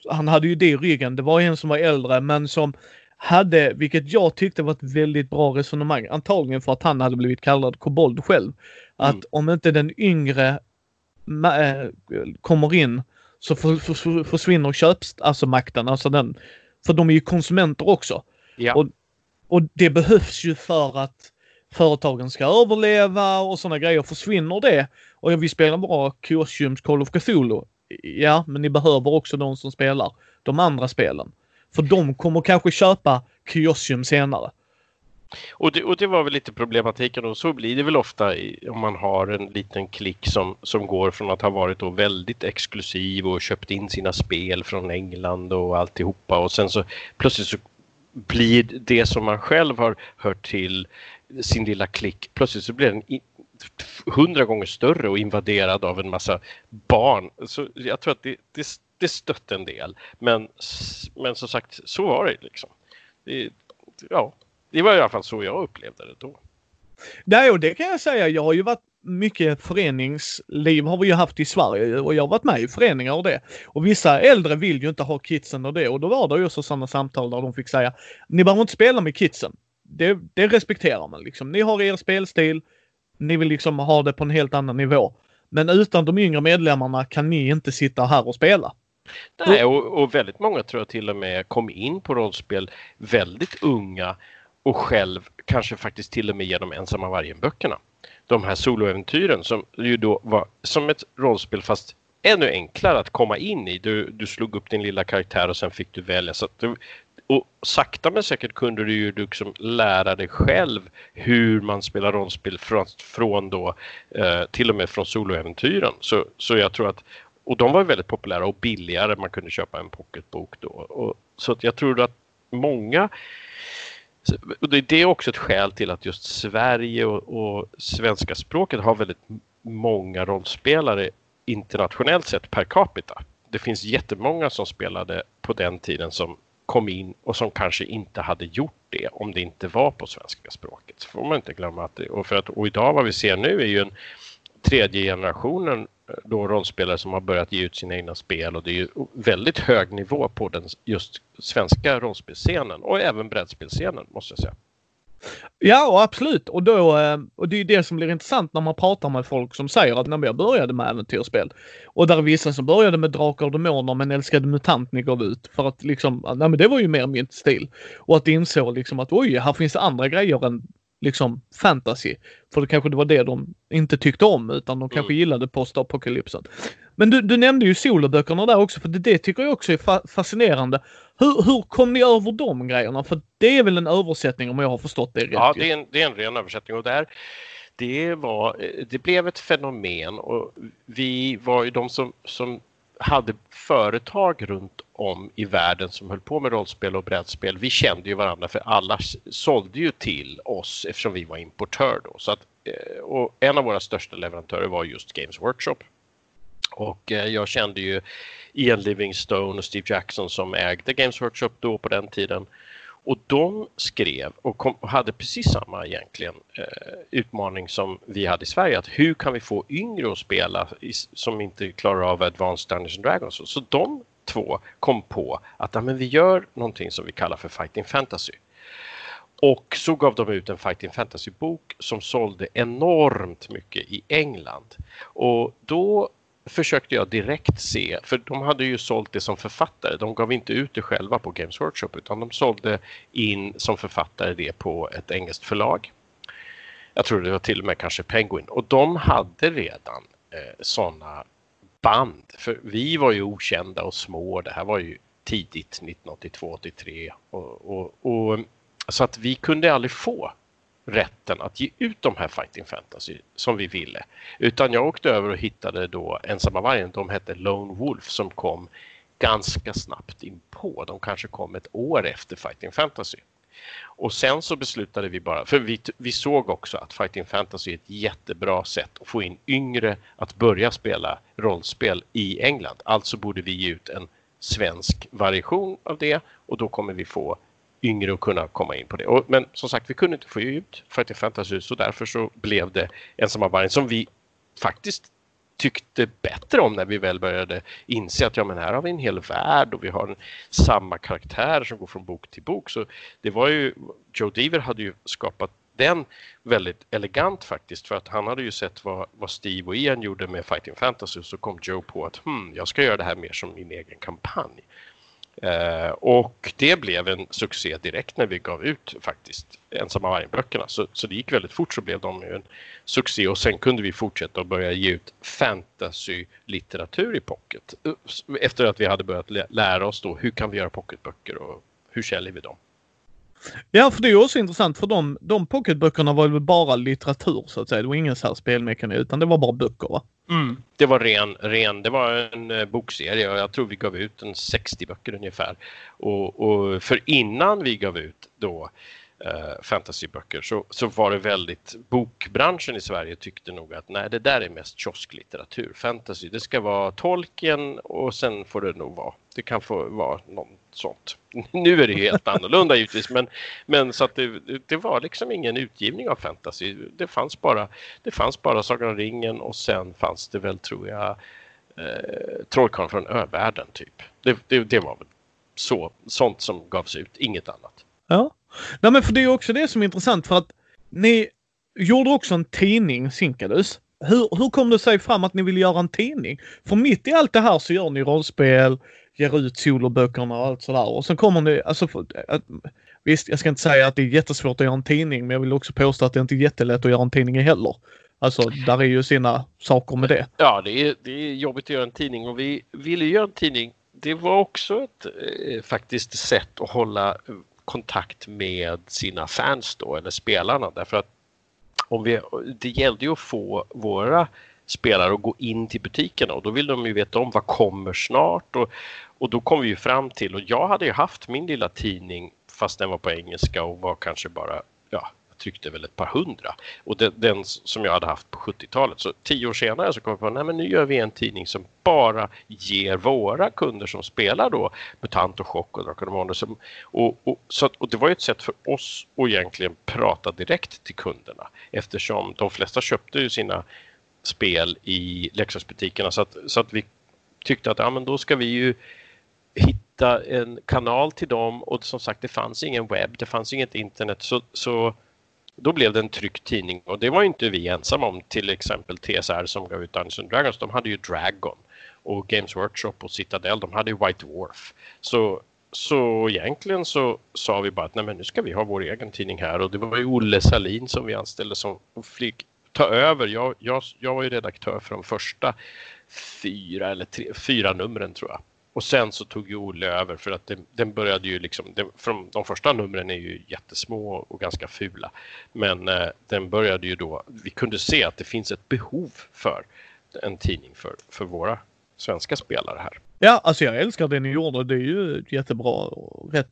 Han hade ju det i ryggen. Det var en som var äldre men som hade, vilket jag tyckte var ett väldigt bra resonemang, antagligen för att han hade blivit kallad kobold själv. Att mm. om inte den yngre äh, kommer in så för, för, försvinner köps, alltså makten, alltså den, för de är ju konsumenter också. Ja. Och, och det behövs ju för att företagen ska överleva och sådana grejer. Försvinner det och vi spelar bara Costumes Call of Cthulhu. Ja, men ni behöver också de som spelar de andra spelen. För de kommer kanske köpa Kyosium senare. Och det, och det var väl lite problematiken och så blir det väl ofta i, om man har en liten klick som, som går från att ha varit då väldigt exklusiv och köpt in sina spel från England och alltihopa och sen så plötsligt så blir det som man själv har hört till sin lilla klick, plötsligt så blir den hundra gånger större och invaderad av en massa barn. Så jag tror att det, det, det stötte en del. Men, men som sagt, så var det liksom. Det, ja, det var i alla fall så jag upplevde det då. Nej, och det kan jag säga. Jag har ju varit mycket föreningsliv har vi ju haft i Sverige och jag har varit med i föreningar och det. Och vissa äldre vill ju inte ha kidsen och det och då var det ju också sådana samtal där de fick säga ni behöver inte spela med kidsen. Det, det respekterar man liksom. Ni har er spelstil. Ni vill liksom ha det på en helt annan nivå. Men utan de yngre medlemmarna kan ni inte sitta här och spela. Nej, och, och, väldigt många tror jag till och med kom in på rollspel väldigt unga och själv kanske faktiskt till och med genom ensamma vargen-böckerna. De här soloäventyren som ju då var som ett rollspel fast ännu enklare att komma in i. Du, du slog upp din lilla karaktär och sen fick du välja. Så du, och sakta men säkert kunde du ju liksom lära dig själv hur man spelar rollspel från, från då eh, till och med från soloäventyren. Så, så jag tror att och de var väldigt populära och billigare. Man kunde köpa en pocketbok då. Och, så att jag tror att många och det är också ett skäl till att just Sverige och, och svenska språket har väldigt många rollspelare internationellt sett per capita. Det finns jättemånga som spelade på den tiden som kom in och som kanske inte hade gjort det om det inte var på svenska språket. Så får man inte glömma att det, och, för att, och idag vad vi ser nu är ju en tredje generationen då rollspelare som har börjat ge ut sina egna spel och det är ju väldigt hög nivå på den just svenska rollspelsscenen och även brädspelsscenen måste jag säga. Ja, absolut. Och, då, eh, och det är ju det som blir intressant när man pratar med folk som säger att när jag började med äventyrsspel och där är vissa som började med Drakar och Demoner men älskade MUTANT ni gav ut för att liksom, nej men det var ju mer min stil. Och att insåg liksom att oj, här finns det andra grejer än liksom fantasy. För det kanske det var det de inte tyckte om utan de kanske mm. gillade postapokalypsen. Men du, du nämnde ju soloböckerna där också för det, det tycker jag också är fa fascinerande. Hur, hur kom ni över de grejerna? För det är väl en översättning om jag har förstått det rätt? Ja, det är en, det är en ren översättning och där det, var, det blev ett fenomen och vi var ju de som, som hade företag runt om i världen som höll på med rollspel och brädspel. Vi kände ju varandra för alla sålde ju till oss eftersom vi var importör då. Så att, eh, och en av våra största leverantörer var just Games Workshop. Och eh, jag kände ju Ian Livingstone och Steve Jackson som ägde Games Workshop då på den tiden. Och de skrev och, kom, och hade precis samma egentligen eh, utmaning som vi hade i Sverige. Att hur kan vi få yngre att spela i, som inte klarar av Advanced Dungeons and Dragons? Så de två kom på att ja, men vi gör någonting som vi kallar för Fighting Fantasy. Och så gav de ut en Fighting Fantasy-bok som sålde enormt mycket i England. Och då försökte jag direkt se, för de hade ju sålt det som författare. De gav inte ut det själva på Games Workshop utan de sålde in som författare det på ett engelskt förlag. Jag tror det var till och med kanske Penguin och de hade redan eh, sådana band. För vi var ju okända och små. Det här var ju tidigt 1982-83 och, och, och så att vi kunde aldrig få rätten att ge ut de här Fighting Fantasy som vi ville. Utan jag åkte över och hittade då Ensamma vargen. De hette Lone Wolf som kom ganska snabbt in på. De kanske kom ett år efter Fighting Fantasy. Och sen så beslutade vi bara, för vi, vi såg också att Fighting Fantasy är ett jättebra sätt att få in yngre att börja spela rollspel i England. Alltså borde vi ge ut en svensk variation av det och då kommer vi få yngre att kunna komma in på det. Och, men som sagt, vi kunde inte få ut Fighting Fantasy så därför så blev det Ensamma vargen som vi faktiskt tyckte bättre om när vi väl började inse att ja men här har vi en hel värld och vi har en, samma karaktär som går från bok till bok. Så det var ju, Joe Deaver hade ju skapat den väldigt elegant faktiskt för att han hade ju sett vad, vad Steve och Ian gjorde med Fighting Fantasy så kom Joe på att hmm, jag ska göra det här mer som min egen kampanj. Eh, och det blev en succé direkt när vi gav ut faktiskt Ensamma vargen-böckerna. Så, så det gick väldigt fort så blev de en succé och sen kunde vi fortsätta och börja ge ut fantasy-litteratur i pocket. Efter att vi hade börjat lära oss då hur kan vi göra pocketböcker och hur säljer vi dem. Ja, för det är också intressant för de, de pocketböckerna var ju bara litteratur så att säga. Det var ingen så här spelmekanik utan det var bara böcker va? Mm. Det var ren, ren, det var en eh, bokserie och jag tror vi gav ut en 60 böcker ungefär. Och, och för innan vi gav ut då eh, fantasyböcker så, så var det väldigt, bokbranschen i Sverige tyckte nog att nej det där är mest kiosklitteratur. Fantasy, det ska vara tolken och sen får det nog vara, det kan få vara någon sånt. Nu är det helt annorlunda givetvis men, men så att det, det var liksom ingen utgivning av fantasy. Det fanns bara, det fanns bara Sagan om ringen och sen fanns det väl tror jag eh, Trollkarlen från övärlden typ. Det, det, det var väl så, sånt som gavs ut, inget annat. Ja, Nej, men för det är också det som är intressant för att ni gjorde också en tidning, Sinkadus. Hur, hur kom det sig fram att ni ville göra en tidning? För mitt i allt det här så gör ni rollspel, ger ut soloböckerna och allt sådär. Och sen kommer ni, alltså, för, att, visst jag ska inte säga att det är jättesvårt att göra en tidning men jag vill också påstå att det inte är jättelätt att göra en tidning heller. Alltså där är ju sina saker med det. Ja det är, det är jobbigt att göra en tidning och vi ville göra en tidning. Det var också ett eh, faktiskt sätt att hålla kontakt med sina fans då eller spelarna. Därför att om vi, det gällde ju att få våra spelare att gå in till butikerna. Och då vill de ju veta om vad kommer snart. Och, och då kom vi ju fram till och jag hade ju haft min lilla tidning fast den var på engelska och var kanske bara ja, tryckte väl ett par hundra. Och den, den som jag hade haft på 70-talet. Så tio år senare så kom jag på att nu gör vi en tidning som bara ger våra kunder som spelar då MUTANT och Chock och Drakar och och, och, så, och det var ju ett sätt för oss att egentligen prata direkt till kunderna eftersom de flesta köpte ju sina spel i leksaksbutikerna så att, så att vi tyckte att ja, men då ska vi ju hitta en kanal till dem och som sagt det fanns ingen webb, det fanns inget internet så, så då blev det en tryckt tidning och det var inte vi ensamma om. Till exempel TSR som gav ut Dungeons and Dragons, de hade ju Dragon och Games Workshop och Citadel, de hade ju White Dwarf. Så, så egentligen så sa vi bara att nej men nu ska vi ha vår egen tidning här och det var ju Olle Salin som vi anställde som fick ta över. Jag, jag, jag var ju redaktör för de första fyra eller tre, fyra numren tror jag. Och sen så tog ju Olle över för att det, den började ju liksom, det, från de första numren är ju jättesmå och ganska fula. Men eh, den började ju då, vi kunde se att det finns ett behov för en tidning för, för våra svenska spelare här. Ja, alltså jag älskar det ni gjorde. Det är ju jättebra och rätt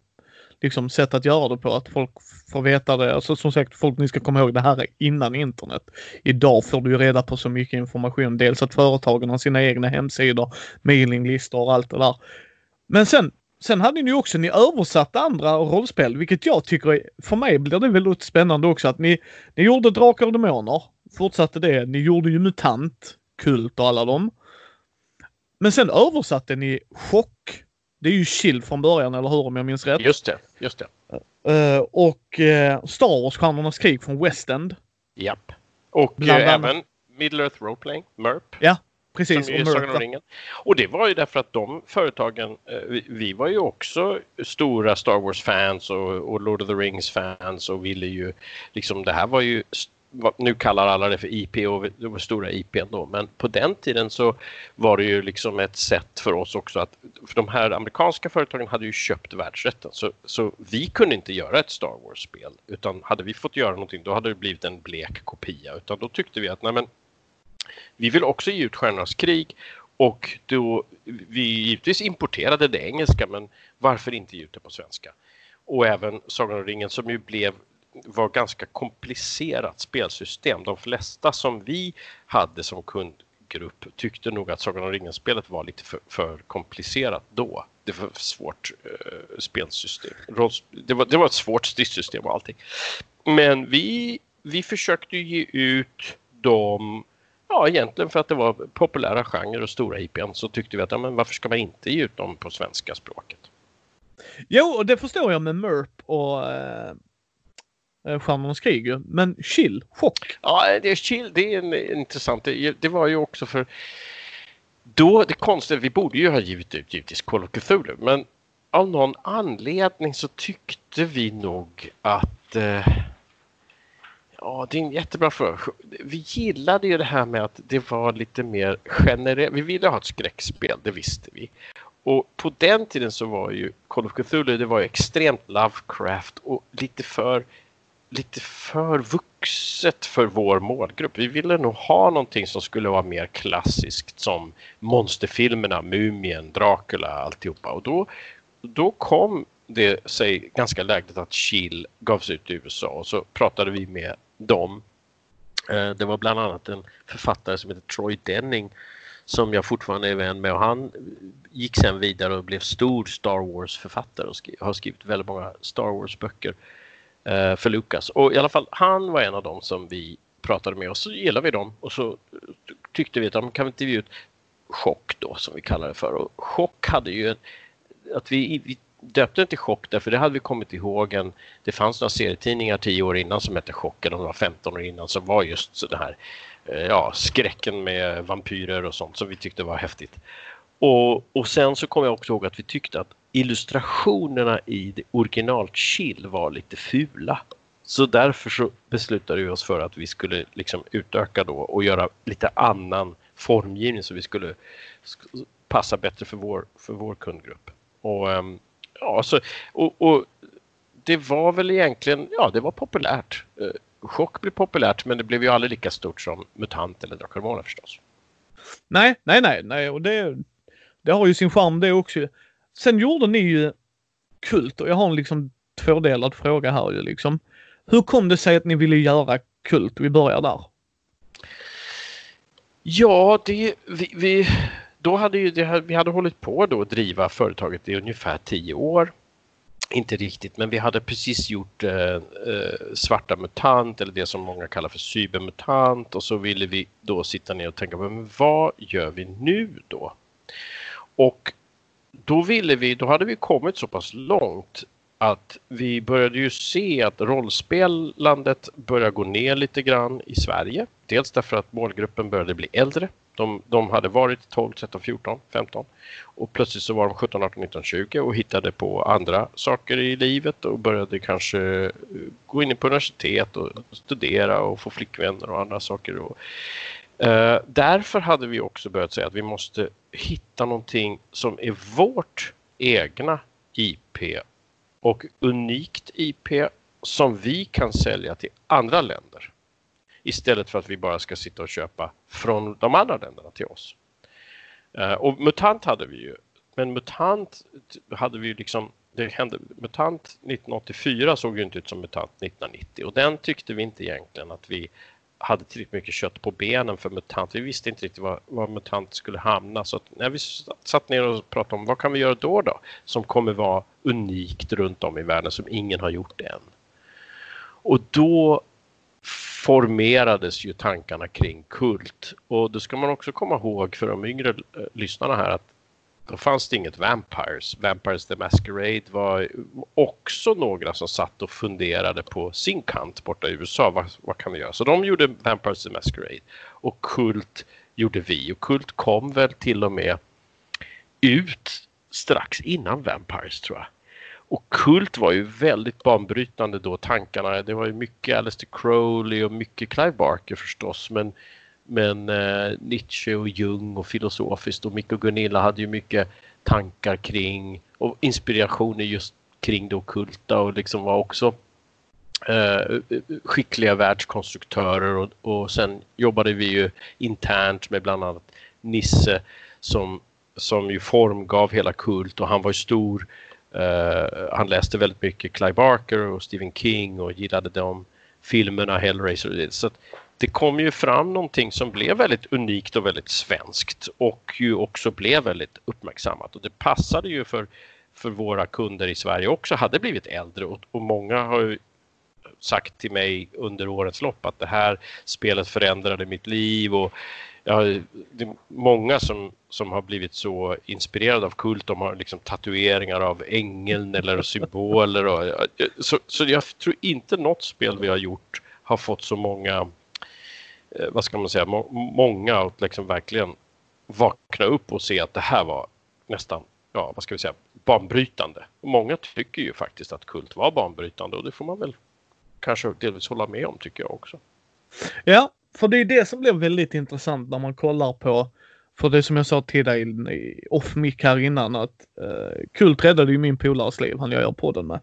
liksom sätt att göra det på. Att folk får veta det. Alltså som sagt, folk ni ska komma ihåg det här är innan internet. Idag får du ju reda på så mycket information. Dels att företagen har sina egna hemsidor, mailinglistor och allt det där. Men sen, sen hade ni ju också, ni översatte andra rollspel, vilket jag tycker, för mig blir det väldigt spännande också att ni, ni gjorde Drakar och Demoner, fortsatte det. Ni gjorde ju MUTANT, Kult och alla dem. Men sen översatte ni Chock det är ju Chill från början, eller hur? Om jag minns rätt. Just det, just det. Uh, och uh, Star Wars, Stjärnornas krig från West End. Japp. Och uh, även Middle Earth Roleplaying, MERP. Ja, precis. Som och, Sagan ringen. och det var ju därför att de företagen, vi, vi, var ju också stora Star Wars-fans och, och, Lord of the Rings-fans och ville ju liksom, det här var ju nu kallar alla det för IP och det var stora IP då, men på den tiden så var det ju liksom ett sätt för oss också att, för de här amerikanska företagen hade ju köpt världsrätten så, så vi kunde inte göra ett Star Wars-spel utan hade vi fått göra någonting då hade det blivit en blek kopia utan då tyckte vi att nej men vi vill också ge ut Stjärnornas krig och då vi givetvis importerade det engelska men varför inte ge ut det på svenska? Och även Sagan om ringen som ju blev var ganska komplicerat spelsystem. De flesta som vi hade som kundgrupp tyckte nog att Sagan om ringen-spelet var lite för, för, komplicerat då. Det var ett svårt uh, spelsystem. Det var, det var ett svårt stridssystem och allting. Men vi, vi försökte ge ut dem Ja, egentligen för att det var populära genrer och stora IPn så tyckte vi att ja, men varför ska man inte ge ut dem på svenska språket? Jo, och det förstår jag med MERP och eh, Eh, Stjärnornas krig ju. Men chill, chock. Ja, det är chill. Det är en, intressant. Det, det var ju också för då, det konstiga, vi borde ju ha givit ut givetvis Call of Cthulhu, men av någon anledning så tyckte vi nog att eh, Ja, det är en jättebra fråga. Vi gillade ju det här med att det var lite mer generellt. Vi ville ha ett skräckspel, det visste vi. Och på den tiden så var ju Call of Cthulhu, det var ju extremt Lovecraft och lite för lite för vuxet för vår målgrupp. Vi ville nog ha någonting som skulle vara mer klassiskt som monsterfilmerna, Mumien, Dracula, alltihopa. Och då, då kom det sig ganska lägligt att Chill gavs ut i USA och så pratade vi med dem. Eh, det var bland annat en författare som heter Troy Denning som jag fortfarande är vän med och han gick sen vidare och blev stor Star Wars-författare och har skrivit väldigt många Star Wars-böcker. Eh, för Lukas. Och i alla fall, han var en av dem som vi pratade med och så gillade vi dem och så tyckte vi att de kan vi inte ge ut Chock då som vi kallar det för. Och Chock hade ju en, att vi, vi döpte den till Chock därför det hade vi kommit ihåg en, det fanns några serietidningar tio år innan som hette Chock eller var 15 år innan som var just så det här eh, ja, skräcken med vampyrer och sånt som vi tyckte var häftigt. Och, och sen så kommer jag också ihåg att vi tyckte att illustrationerna i det original Chill var lite fula. Så därför så beslutade vi oss för att vi skulle liksom utöka då och göra lite annan formgivning så vi skulle passa bättre för vår, för vår kundgrupp. Och, ehm, ja, så, och, och det var väl egentligen, ja det var populärt. Eh, chock blev populärt men det blev ju aldrig lika stort som MUTANT eller Drakar förstås. Nej, nej, nej, nej och det, det har ju sin charm det också. Sen gjorde ni ju Kult och jag har en liksom tvådelad fråga här ju liksom. Hur kom det sig att ni ville göra Kult? Vi börjar där. Ja, det, vi, vi, då hade ju det, vi hade hållit på då att driva företaget i ungefär tio år. Inte riktigt, men vi hade precis gjort eh, eh, Svarta MUTANT eller det som många kallar för Cybermutant och så ville vi då sitta ner och tänka på men vad gör vi nu då? Och då ville vi, då hade vi kommit så pass långt att vi började ju se att rollspelandet började gå ner lite grann i Sverige. Dels därför att målgruppen började bli äldre. De, de hade varit 12, 13, 14, 15 och plötsligt så var de 17, 18, 19, 20 och hittade på andra saker i livet och började kanske eh, gå in på universitet och studera och få flickvänner och andra saker. Och, eh, därför hade vi också börjat säga att vi måste hitta någonting som är vårt egna IP och unikt IP som vi kan sälja till andra länder. Istället för att vi bara ska sitta och köpa från de andra länderna till oss. Eh, och MUTANT hade vi ju. Men MUTANT hade vi ju liksom det hände, MUTANT 1984 såg ju inte ut som MUTANT 1990 och den tyckte vi inte egentligen att vi hade tillräckligt mycket kött på benen för MUTANT. Vi visste inte riktigt var, var MUTANT skulle hamna. Så att när vi satt ner och pratade om vad kan vi göra då då? Som kommer vara unikt runt om i världen som ingen har gjort än. Och då formerades ju tankarna kring kult. Och då ska man också komma ihåg för de yngre eh, lyssnarna här att då fanns det inget Vampires. Vampires the Masquerade var också några som satt och funderade på sin kant borta i USA. Vad, vad kan vi göra? Så de gjorde Vampires the Masquerade och Kult gjorde vi och Kult kom väl till och med ut strax innan Vampires tror jag. Och Kult var ju väldigt banbrytande då, tankarna. Det var ju mycket Alistair Crowley och mycket Clive Barker förstås. Men men eh, Nietzsche och Jung och filosofiskt och Micke och Gunilla hade ju mycket tankar kring och inspirationer just kring det okulta och liksom var också eh, skickliga världskonstruktörer och, och sen jobbade vi ju internt med bland annat Nisse som, som ju formgav hela Kult och han var ju stor. Eh, han läste väldigt mycket Clive Barker och Stephen King och gillade de filmerna, Hellraiser. Så det kom ju fram någonting som blev väldigt unikt och väldigt svenskt och ju också blev väldigt uppmärksammat och det passade ju för, för våra kunder i Sverige också hade blivit äldre och, och många har ju sagt till mig under årets lopp att det här spelet förändrade mitt liv och ja, det är många som, som har blivit så inspirerade av kult. De har liksom tatueringar av ängeln eller symboler. Och, så, så jag tror inte något spel vi har gjort har fått så många Eh, vad ska man säga, må många att liksom verkligen vakna upp och se att det här var nästan, ja vad ska vi säga, banbrytande. Och många tycker ju faktiskt att Kult var banbrytande och det får man väl kanske delvis hålla med om tycker jag också. Ja, för det är det som blir väldigt intressant när man kollar på för det som jag sa till dig off mic här innan att uh, Kult räddade ju min polares liv, han jag gör podden med.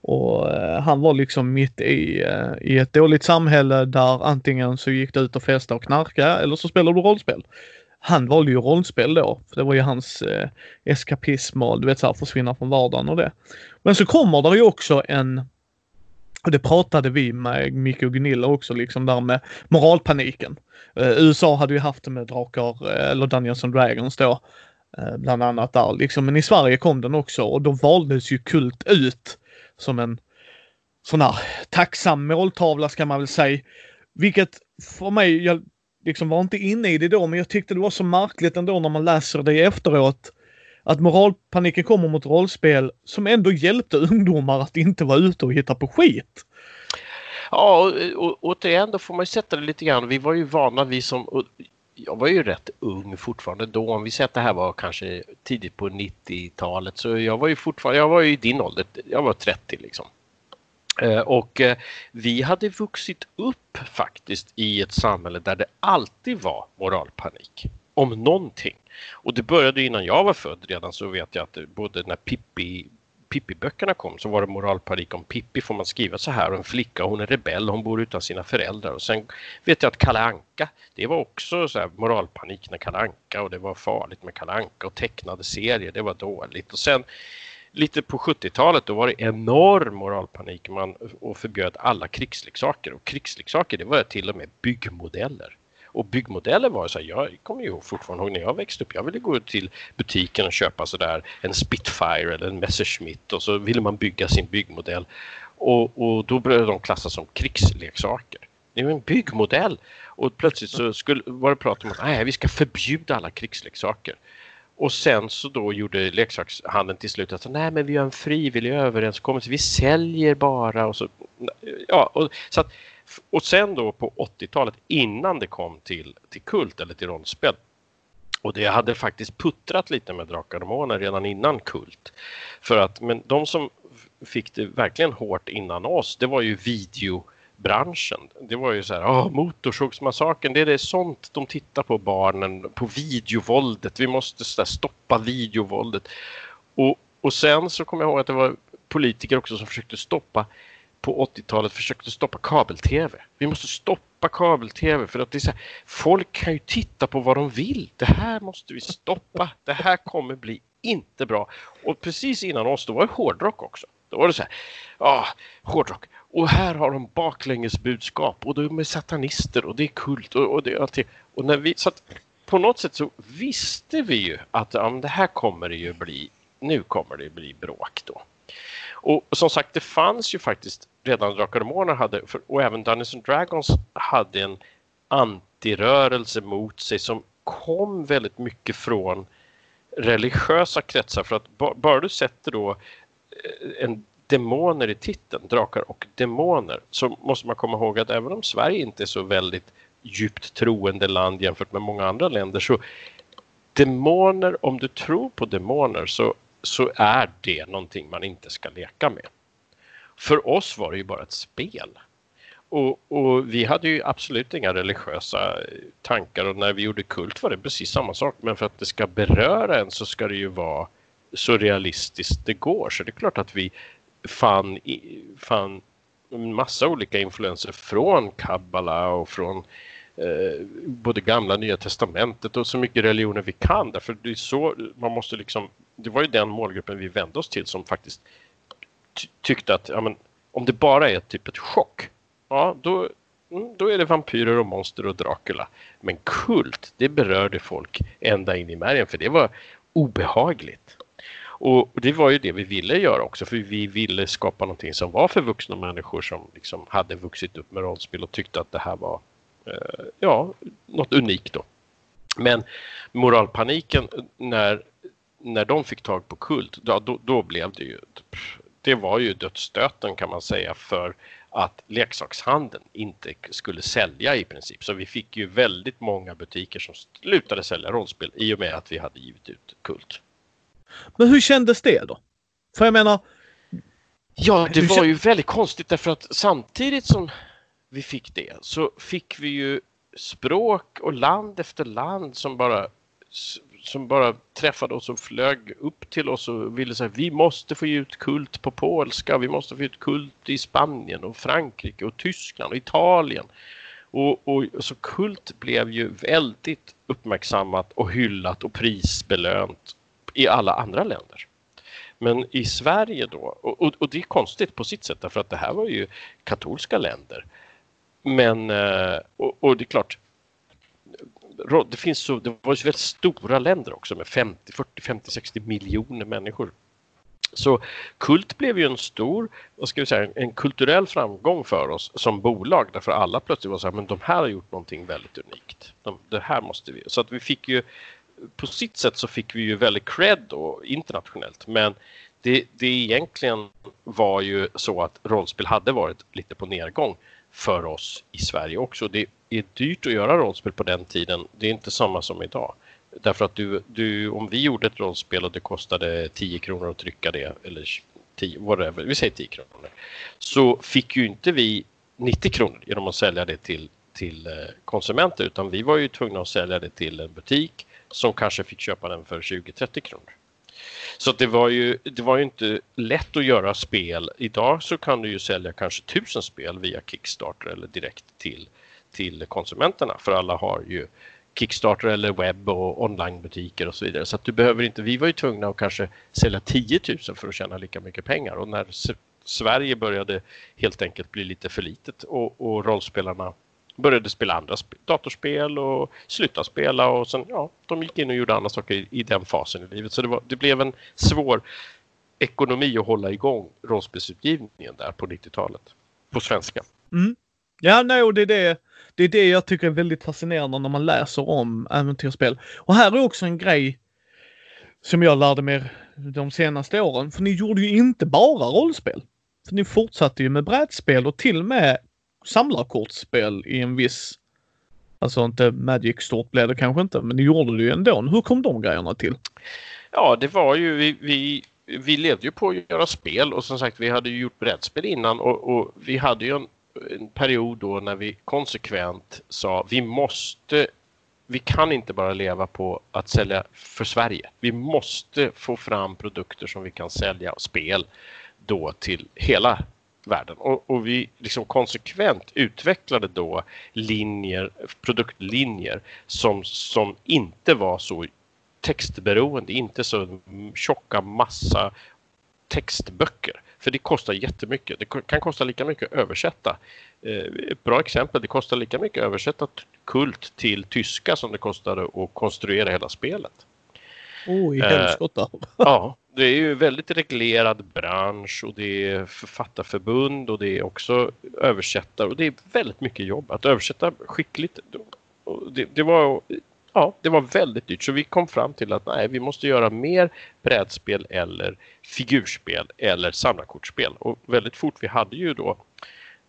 Och uh, han var liksom mitt i, uh, i ett dåligt samhälle där antingen så gick det ut och festa och knarka eller så spelade du rollspel. Han valde ju rollspel då, för det var ju hans uh, eskapism och du vet såhär försvinna från vardagen och det. Men så kommer det ju också en och det pratade vi med Micke och Gunilla också liksom där med moralpaniken. Uh, USA hade ju haft det med drakar, eh, eller Dungeons and Dragons då. Uh, bland annat där liksom. Men i Sverige kom den också och då valdes ju Kult ut som en sån här tacksam måltavla ska man väl säga. Vilket för mig, jag liksom var inte inne i det då, men jag tyckte det var så märkligt ändå när man läser det efteråt. Att moralpaniken kommer mot rollspel som ändå hjälpte ungdomar att inte vara ute och hitta på skit. Ja, och, och, återigen då får man ju sätta det lite grann. Vi var ju vana, vi som... Jag var ju rätt ung fortfarande då. Om vi säger att det här var kanske tidigt på 90-talet så jag var ju fortfarande, jag var ju i din ålder, jag var 30 liksom. Eh, och eh, vi hade vuxit upp faktiskt i ett samhälle där det alltid var moralpanik om någonting. Och det började innan jag var född redan så vet jag att både när Pippi Pippi-böckerna kom så var det moralpanik om Pippi får man skriva så här och en flicka hon är rebell, hon bor utan sina föräldrar och sen vet jag att Kalle Anka det var också så här moralpanik när Kalle Anka och det var farligt med Kalle Anka och tecknade serier, det var dåligt och sen lite på 70-talet då var det enorm moralpanik man, och förbjöd alla krigsleksaker. Och krigsleksaker det var till och med byggmodeller. Och byggmodeller var så här, jag kommer ju fortfarande ihåg när jag växte upp. Jag ville gå till butiken och köpa sådär en Spitfire eller en Messerschmitt och så ville man bygga sin byggmodell. Och, och då började de klassas som krigsleksaker. Det är en byggmodell. Och plötsligt så skulle, var det prat om att nej, vi ska förbjuda alla krigsleksaker. Och sen så då gjorde leksakshandeln till slut att nej men vi har en frivillig överenskommelse, vi säljer bara och så. Ja, och, så att, och sen då på 80-talet innan det kom till, till kult eller till rollspel och det hade faktiskt puttrat lite med Drakar och Demoner redan innan kult. För att men de som fick det verkligen hårt innan oss, det var ju videobranschen. Det var ju så här, oh, Motorsågsmassakern, det är det sånt de tittar på barnen, på videovåldet. Vi måste så där, stoppa videovåldet. Och, och sen så kommer jag ihåg att det var politiker också som försökte stoppa på 80-talet försökte stoppa kabel-tv. Vi måste stoppa kabel-tv för att det är så här, folk kan ju titta på vad de vill. Det här måste vi stoppa. Det här kommer bli inte bra. Och precis innan oss då var det hårdrock också. Då var det så här, ja, hårdrock. Och här har de baklängesbudskap och de är satanister och det är kult och, och det är allting. Och när vi, så att på något sätt så visste vi ju att ja, det här kommer det ju bli, nu kommer det bli bråk då. Och som sagt, det fanns ju faktiskt redan Drakar och Demoner hade, och även Dungeons and Dragons hade en antirörelse mot sig som kom väldigt mycket från religiösa kretsar. För att bara du sätter då eh, en demoner i titeln, drakar och demoner, så måste man komma ihåg att även om Sverige inte är så väldigt djupt troende land jämfört med många andra länder så demoner, om du tror på demoner så, så är det någonting man inte ska leka med. För oss var det ju bara ett spel. Och, och, vi hade ju absolut inga religiösa tankar och när vi gjorde kult var det precis samma sak. Men för att det ska beröra en så ska det ju vara så realistiskt det går. Så det är klart att vi fann, fann en massa olika influenser från Kabbala och från eh, både gamla och nya testamentet och så mycket religioner vi kan. Därför det är så man måste liksom, det var ju den målgruppen vi vände oss till som faktiskt tyckte att ja, men, om det bara är typ ett chock, ja då, mm, då är det vampyrer och monster och Dracula. Men kult, det berörde folk ända in i märgen för det var obehagligt. Och det var ju det vi ville göra också för vi ville skapa någonting som var för vuxna människor som liksom hade vuxit upp med rollspel och tyckte att det här var ja, något unikt då. Men moralpaniken när, när de fick tag på kult, då, då, då blev det ju det var ju dödsstöten kan man säga för att leksakshandeln inte skulle sälja i princip. Så vi fick ju väldigt många butiker som slutade sälja rollspel i och med att vi hade givit ut Kult. Men hur kändes det då? För jag menar... Ja, det var ju väldigt konstigt därför att samtidigt som vi fick det så fick vi ju språk och land efter land som bara som bara träffade oss och flög upp till oss och ville säga vi måste få ut kult på polska, vi måste få ut kult i Spanien och Frankrike och Tyskland och Italien. Och, och så kult blev ju väldigt uppmärksammat och hyllat och prisbelönt i alla andra länder. Men i Sverige då, och, och, och, det är konstigt på sitt sätt därför att det här var ju katolska länder. Men, eh, och, och det är klart, det finns så, det var ju väldigt stora länder också med 50, 40, 50, 60 miljoner människor. Så Kult blev ju en stor, vad ska vi säga, en kulturell framgång för oss som bolag därför alla plötsligt var så här, men de här har gjort någonting väldigt unikt. De, det här måste vi. Så att vi fick ju, på sitt sätt så fick vi ju väldigt cred då internationellt men det, det egentligen var ju så att rollspel hade varit lite på nedgång för oss i Sverige också. Det är dyrt att göra rollspel på den tiden. Det är inte samma som idag. Därför att du, du, om vi gjorde ett rollspel och det kostade 10 kronor att trycka det, eller 10, whatever, vi säger 10 kronor, så fick ju inte vi 90 kronor genom att sälja det till, till eh, konsumenter utan vi var ju tvungna att sälja det till en butik som kanske fick köpa den för 20-30 kronor. Så det var, ju, det var ju inte lätt att göra spel. Idag så kan du ju sälja kanske tusen spel via Kickstarter eller direkt till, till konsumenterna för alla har ju Kickstarter eller webb och onlinebutiker och så vidare. Så att du behöver inte, vi var ju tvungna att kanske sälja 10 000 för att tjäna lika mycket pengar och när Sverige började helt enkelt bli lite för litet och, och rollspelarna började spela andra datorspel och slutade spela och sen ja, de gick in och gjorde andra saker i, i den fasen i livet. Så det, var, det blev en svår ekonomi att hålla igång rollspelsutgivningen där på 90-talet. På svenska. Mm. Ja, nej, och det är det, det är det jag tycker är väldigt fascinerande när man läser om äventyrsspel. Och här är också en grej som jag lärde mig de senaste åren. För ni gjorde ju inte bara rollspel. För ni fortsatte ju med brädspel och till och med samlarkortspel i en viss... Alltså inte Magic stort blev det kanske inte, men det gjorde det ju ändå. Hur kom de grejerna till? Ja, det var ju vi, vi, vi levde ju på att göra spel och som sagt vi hade ju gjort brädspel innan och, och vi hade ju en, en period då när vi konsekvent sa vi måste vi kan inte bara leva på att sälja för Sverige. Vi måste få fram produkter som vi kan sälja och spel då till hela världen. Och, och, vi liksom konsekvent utvecklade då linjer, produktlinjer som, som inte var så textberoende, inte så tjocka massa textböcker. För det kostar jättemycket. Det kan kosta lika mycket att översätta. Eh, ett bra exempel, det kostar lika mycket att översätta Kult till tyska som det kostade att konstruera hela spelet. Oh, i helskotta. Eh, ja, det är ju väldigt reglerad bransch och det är författarförbund och det är också översättare och det är väldigt mycket jobb. Att översätta skickligt, det, det, var, ja, det var väldigt dyrt. Så vi kom fram till att nej, vi måste göra mer brädspel eller figurspel eller samlarkortspel. Och väldigt fort, vi hade ju då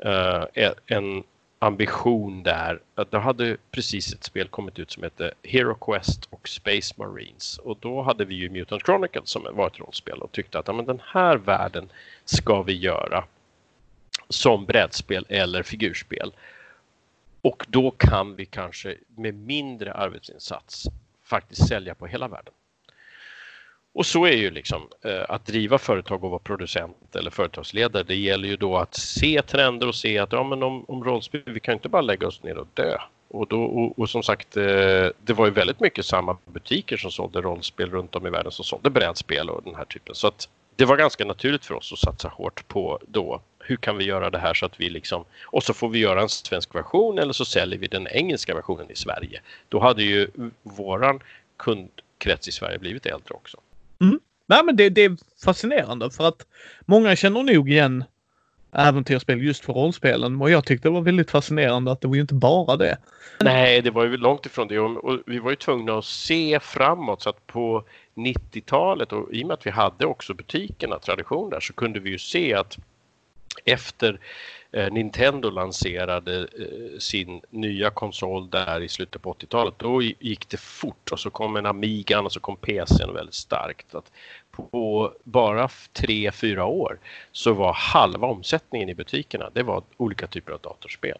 eh, en ambition där. Att då hade precis ett spel kommit ut som hette Hero Quest och Space Marines. Och då hade vi ju Mutant Chronicles som var ett rollspel och tyckte att ja, men den här världen ska vi göra som brädspel eller figurspel. Och då kan vi kanske med mindre arbetsinsats faktiskt sälja på hela världen. Och så är ju liksom eh, att driva företag och vara producent eller företagsledare. Det gäller ju då att se trender och se att ja, men om, om rollspel, vi kan inte bara lägga oss ner och dö. Och, då, och, och, som sagt, eh, det var ju väldigt mycket samma butiker som sålde rollspel runt om i världen som sålde brädspel och den här typen. Så att det var ganska naturligt för oss att satsa hårt på då hur kan vi göra det här så att vi liksom och så får vi göra en svensk version eller så säljer vi den engelska versionen i Sverige. Då hade ju våran kundkrets i Sverige blivit äldre också. Mm. Nej men det, det är fascinerande för att många känner nog igen äventyrsspel just för rollspelen och jag tyckte det var väldigt fascinerande att det var ju inte bara det. Nej, det var ju långt ifrån det och vi var ju tvungna att se framåt så att på 90-talet och i och med att vi hade också butikerna, tradition där, så kunde vi ju se att efter Eh, Nintendo lanserade eh, sin nya konsol där i slutet på 80-talet, då gick det fort och så kom en Amiga och så kom PCn väldigt starkt. Att på bara tre fyra år så var halva omsättningen i butikerna, det var olika typer av datorspel.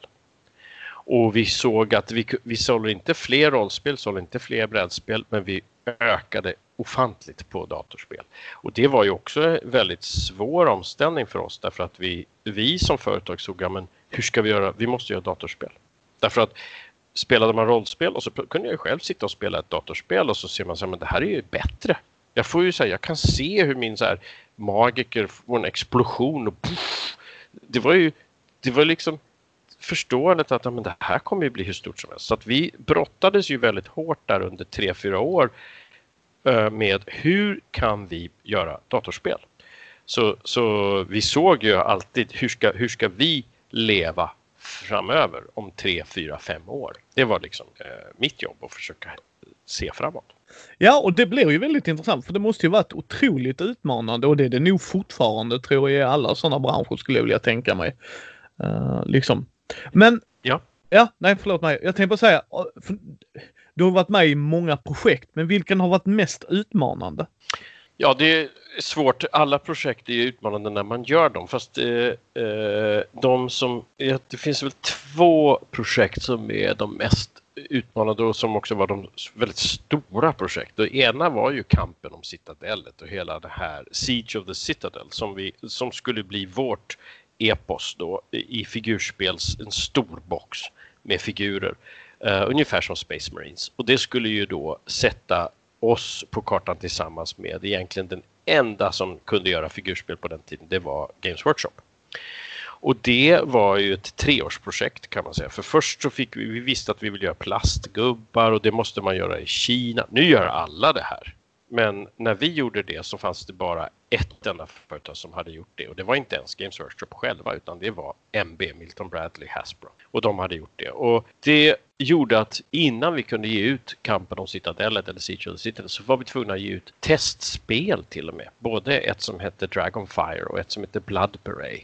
Och vi såg att vi, vi sålde inte fler rollspel, sålde inte fler brädspel, men vi ökade ofantligt på datorspel. Och det var ju också en väldigt svår omställning för oss därför att vi, vi som företag såg, ja, men hur ska vi göra? Vi måste göra datorspel. Därför att spelade man rollspel och så kunde jag själv sitta och spela ett datorspel och så ser man så här, men det här är ju bättre. Jag får ju säga, jag kan se hur min så här magiker får en explosion och puff, det var ju, det var liksom förståendet att ja, men det här kommer ju bli hur stort som helst. Så att vi brottades ju väldigt hårt där under tre fyra år med hur kan vi göra datorspel? Så, så vi såg ju alltid hur ska, hur ska vi leva framöver om tre, fyra, fem år? Det var liksom eh, mitt jobb att försöka se framåt. Ja, och det blir ju väldigt intressant för det måste ju varit otroligt utmanande och det är det nog fortfarande tror jag i alla sådana branscher skulle jag vilja tänka mig. Uh, liksom. Men ja. Ja, nej förlåt mig. Jag tänkte bara säga, du har varit med i många projekt, men vilken har varit mest utmanande? Ja, det är svårt. Alla projekt är utmanande när man gör dem. Fast det, eh de som, det finns väl två projekt som är de mest utmanande och som också var de väldigt stora projekt. Det ena var ju kampen om Citadellet och hela det här Siege of the Citadel som, vi, som skulle bli vårt epos då i figurspels, en stor box med figurer Uh, ungefär som Space Marines. Och det skulle ju då sätta oss på kartan tillsammans med egentligen den enda som kunde göra figurspel på den tiden. Det var Games Workshop. Och det var ju ett treårsprojekt kan man säga. För först så fick vi, vi visste att vi vill göra plastgubbar och det måste man göra i Kina. Nu gör alla det här. Men när vi gjorde det så fanns det bara ett enda företag som hade gjort det och det var inte ens Games Workshop själva utan det var MB, Milton Bradley Hasbro. Och de hade gjort det. Och det gjorde att innan vi kunde ge ut Kampen om Citadellet eller Siege of the Citadel så var vi tvungna att ge ut testspel till och med. Både ett som hette Dragonfire och ett som hette Blood Parade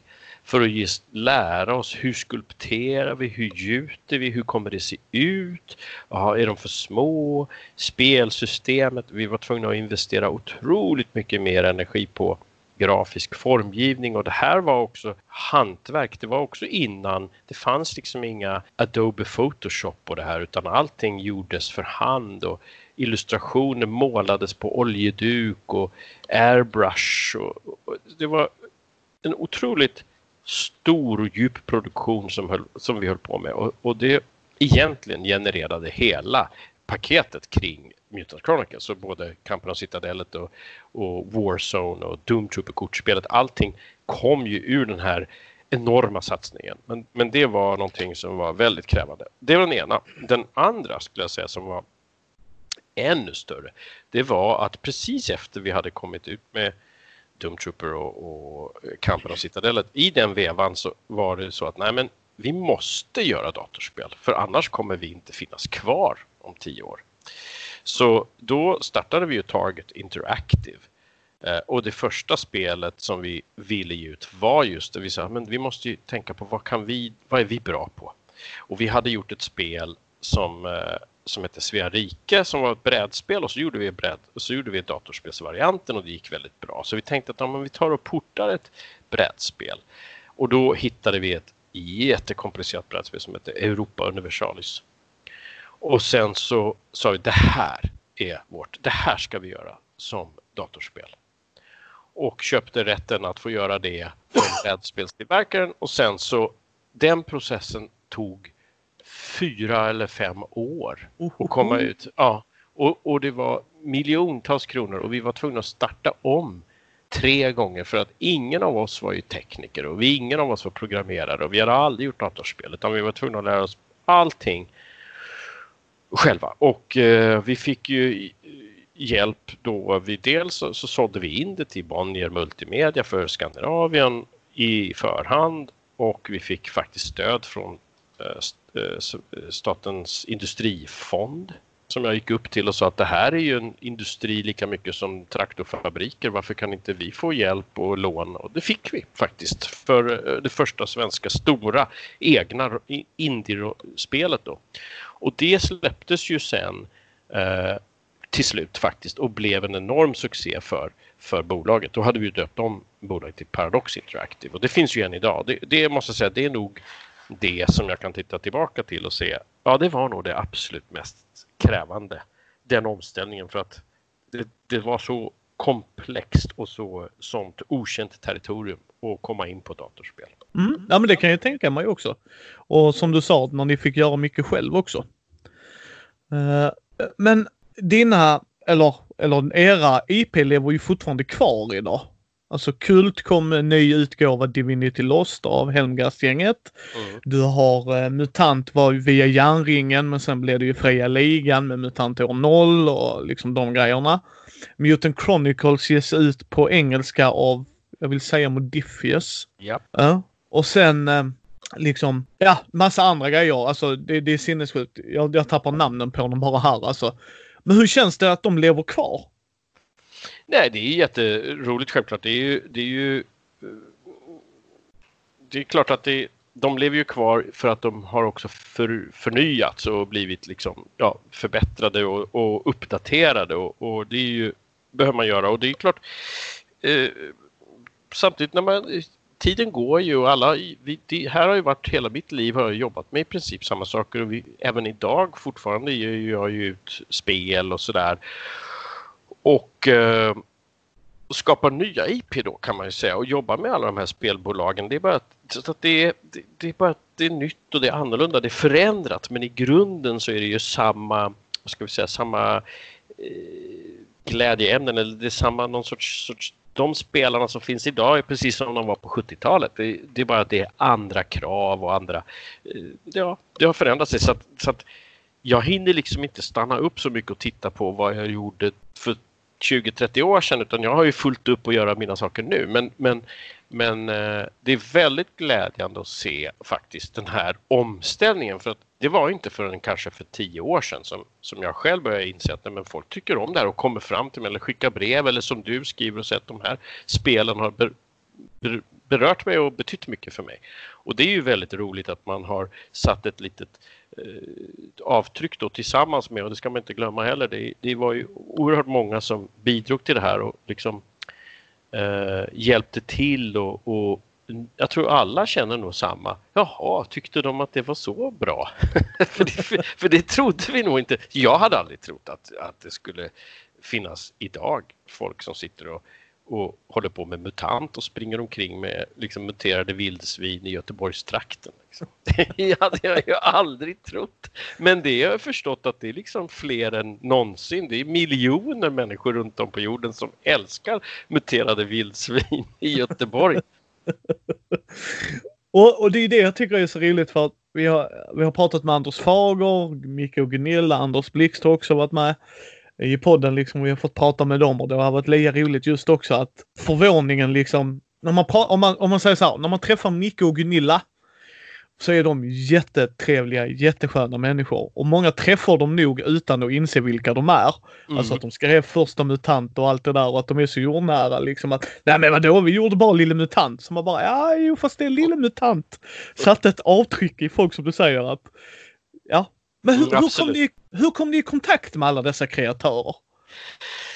för att just lära oss hur skulpterar vi, hur gjuter vi, hur kommer det se ut? Aha, är de för små? Spelsystemet, vi var tvungna att investera otroligt mycket mer energi på grafisk formgivning och det här var också hantverk. Det var också innan, det fanns liksom inga Adobe Photoshop och det här utan allting gjordes för hand och illustrationer målades på oljeduk och airbrush. Och, och det var en otroligt stor och djup produktion som, höll, som vi höll på med och, och det egentligen genererade hela paketet kring Mutant Chronicles. Så både Kampen om Citadellet och, och Warzone och Doom Trooper-kortspelet. Allting kom ju ur den här enorma satsningen. Men, men det var någonting som var väldigt krävande. Det var den ena. Den andra skulle jag säga som var ännu större. Det var att precis efter vi hade kommit ut med Doomtrooper och, och eh, Kampen om Citadellet. I den vevan så var det så att nej men vi måste göra datorspel för annars kommer vi inte finnas kvar om tio år. Så då startade vi ju Target Interactive. Eh, och det första spelet som vi ville ge ut var just det vi sa, men vi måste ju tänka på vad kan vi, vad är vi bra på? Och vi hade gjort ett spel som eh, som hette Svea rike som var ett brädspel och så gjorde vi, bräd, och så gjorde vi datorspelsvarianten och det gick väldigt bra. Så vi tänkte att om vi tar och portar ett brädspel och då hittade vi ett jättekomplicerat brädspel som heter Europa Universalis. Och sen så sa vi det här är vårt, det här ska vi göra som datorspel. Och köpte rätten att få göra det från brädspelstillverkaren och sen så den processen tog fyra eller fem år att komma ut. Ja, och, och det var miljontals kronor och vi var tvungna att starta om tre gånger för att ingen av oss var ju tekniker och vi, ingen av oss var programmerare och vi hade aldrig gjort datorspel utan vi var tvungna att lära oss allting själva och eh, vi fick ju hjälp då. Vi dels så, så sålde vi in det till Bonnier Multimedia för Skandinavien i förhand och vi fick faktiskt stöd från eh, Eh, eh, Statens industrifond som jag gick upp till och sa att det här är ju en industri lika mycket som traktorfabriker. Varför kan inte vi få hjälp och lån? Och det fick vi faktiskt för eh, det första svenska stora egna indiespelet då. Och det släpptes ju sen eh, till slut faktiskt och blev en enorm succé för, för bolaget. Då hade vi döpt om bolaget till Paradox Interactive och det finns ju än idag. Det, det måste jag säga, det är nog det som jag kan titta tillbaka till och se. Ja, det var nog det absolut mest krävande. Den omställningen för att det, det var så komplext och så sånt okänt territorium att komma in på datorspel. Mm. Ja, men det kan jag tänka mig också. Och som du sa, när ni fick göra mycket själv också. Eh, men dina, eller, eller era IP lever ju fortfarande kvar idag. Alltså Kult kom en ny utgåva Divinity Lost av Helmgast-gänget. Mm. Du har eh, MUTANT var via järnringen men sen blev det ju Fria Ligan med MUTANT år 0 och liksom de grejerna. Mutant Chronicles ges ut på engelska av, jag vill säga Modifius. Yep. Ja. Och sen eh, liksom, ja, massa andra grejer. Alltså det, det är sinnessjukt. Jag, jag tappar namnen på dem bara här alltså. Men hur känns det att de lever kvar? Nej, det är jätteroligt självklart. Det är ju, det är ju eh, det är klart att det, de lever ju kvar för att de har också för, förnyats och blivit liksom, ja, förbättrade och, och uppdaterade och, och, det är ju, behöver man göra och det är klart eh, samtidigt när man tiden går ju och alla, vi, det, här har ju varit hela mitt liv har jag jobbat med i princip samma saker och vi, även idag fortfarande gör jag ju ut spel och sådär och eh, skapar nya IP då kan man ju säga och jobbar med alla de här spelbolagen. Det är bara, att, det, det, det är bara det är nytt och det är annorlunda, det är förändrat men i grunden så är det ju samma, vad ska vi säga, samma eh, glädjeämnen eller det är samma någon sorts, sorts de spelarna som finns idag är precis som de var på 70-talet. Det, det, är bara att det är andra krav och andra... Eh, ja, det har förändrat sig så att, så att jag hinner liksom inte stanna upp så mycket och titta på vad jag gjorde för 20-30 år sedan utan jag har ju fullt upp att göra mina saker nu. Men, men, men eh, det är väldigt glädjande att se faktiskt den här omställningen för att det var inte förrän kanske för 10 år sedan som, som jag själv började inse att men folk tycker om det här och kommer fram till mig eller skickar brev eller som du skriver och säger att de här spelen har ber, ber, berört mig och betytt mycket för mig. Och det är ju väldigt roligt att man har satt ett litet eh, Eh, avtryck då tillsammans med och det ska man inte glömma heller. Det, det var ju oerhört många som bidrog till det här och liksom eh, hjälpte till och, och jag tror alla känner nog samma. Jaha, tyckte de att det var så bra? för, det, för, för, det trodde vi nog inte. Jag hade aldrig trott att, att det skulle finnas idag folk som sitter och, och håller på med MUTANT och springer omkring med liksom, muterade vildsvin i Göteborgstrakten. Liksom. Det hade jag ju aldrig trott. Men det har jag förstått att det är liksom fler än någonsin. Det är miljoner människor runt om på jorden som älskar muterade vildsvin i Göteborg. och, och det är det jag tycker är så roligt för att vi har, vi har pratat med Anders Fager, Micke och Gunilla, Anders Blixt har också varit med i podden liksom. Vi har fått prata med dem och det har varit lika roligt just också att förvåningen liksom, när man, om man, om man säger så här, när man träffar Micke och Gunilla så är de jättetrevliga, jättesköna människor. Och många träffar dem nog utan att inse vilka de är. Mm. Alltså att de skrev första MUTANT och allt det där och att de är så jordnära liksom att Nej men vadå, vi gjorde bara Lille MUTANT. Så man bara, ja jo fast det är Lille MUTANT. Satte ett avtryck i folk som du säger att. Men hur, mm, hur, kom ni, hur kom ni i kontakt med alla dessa kreatörer?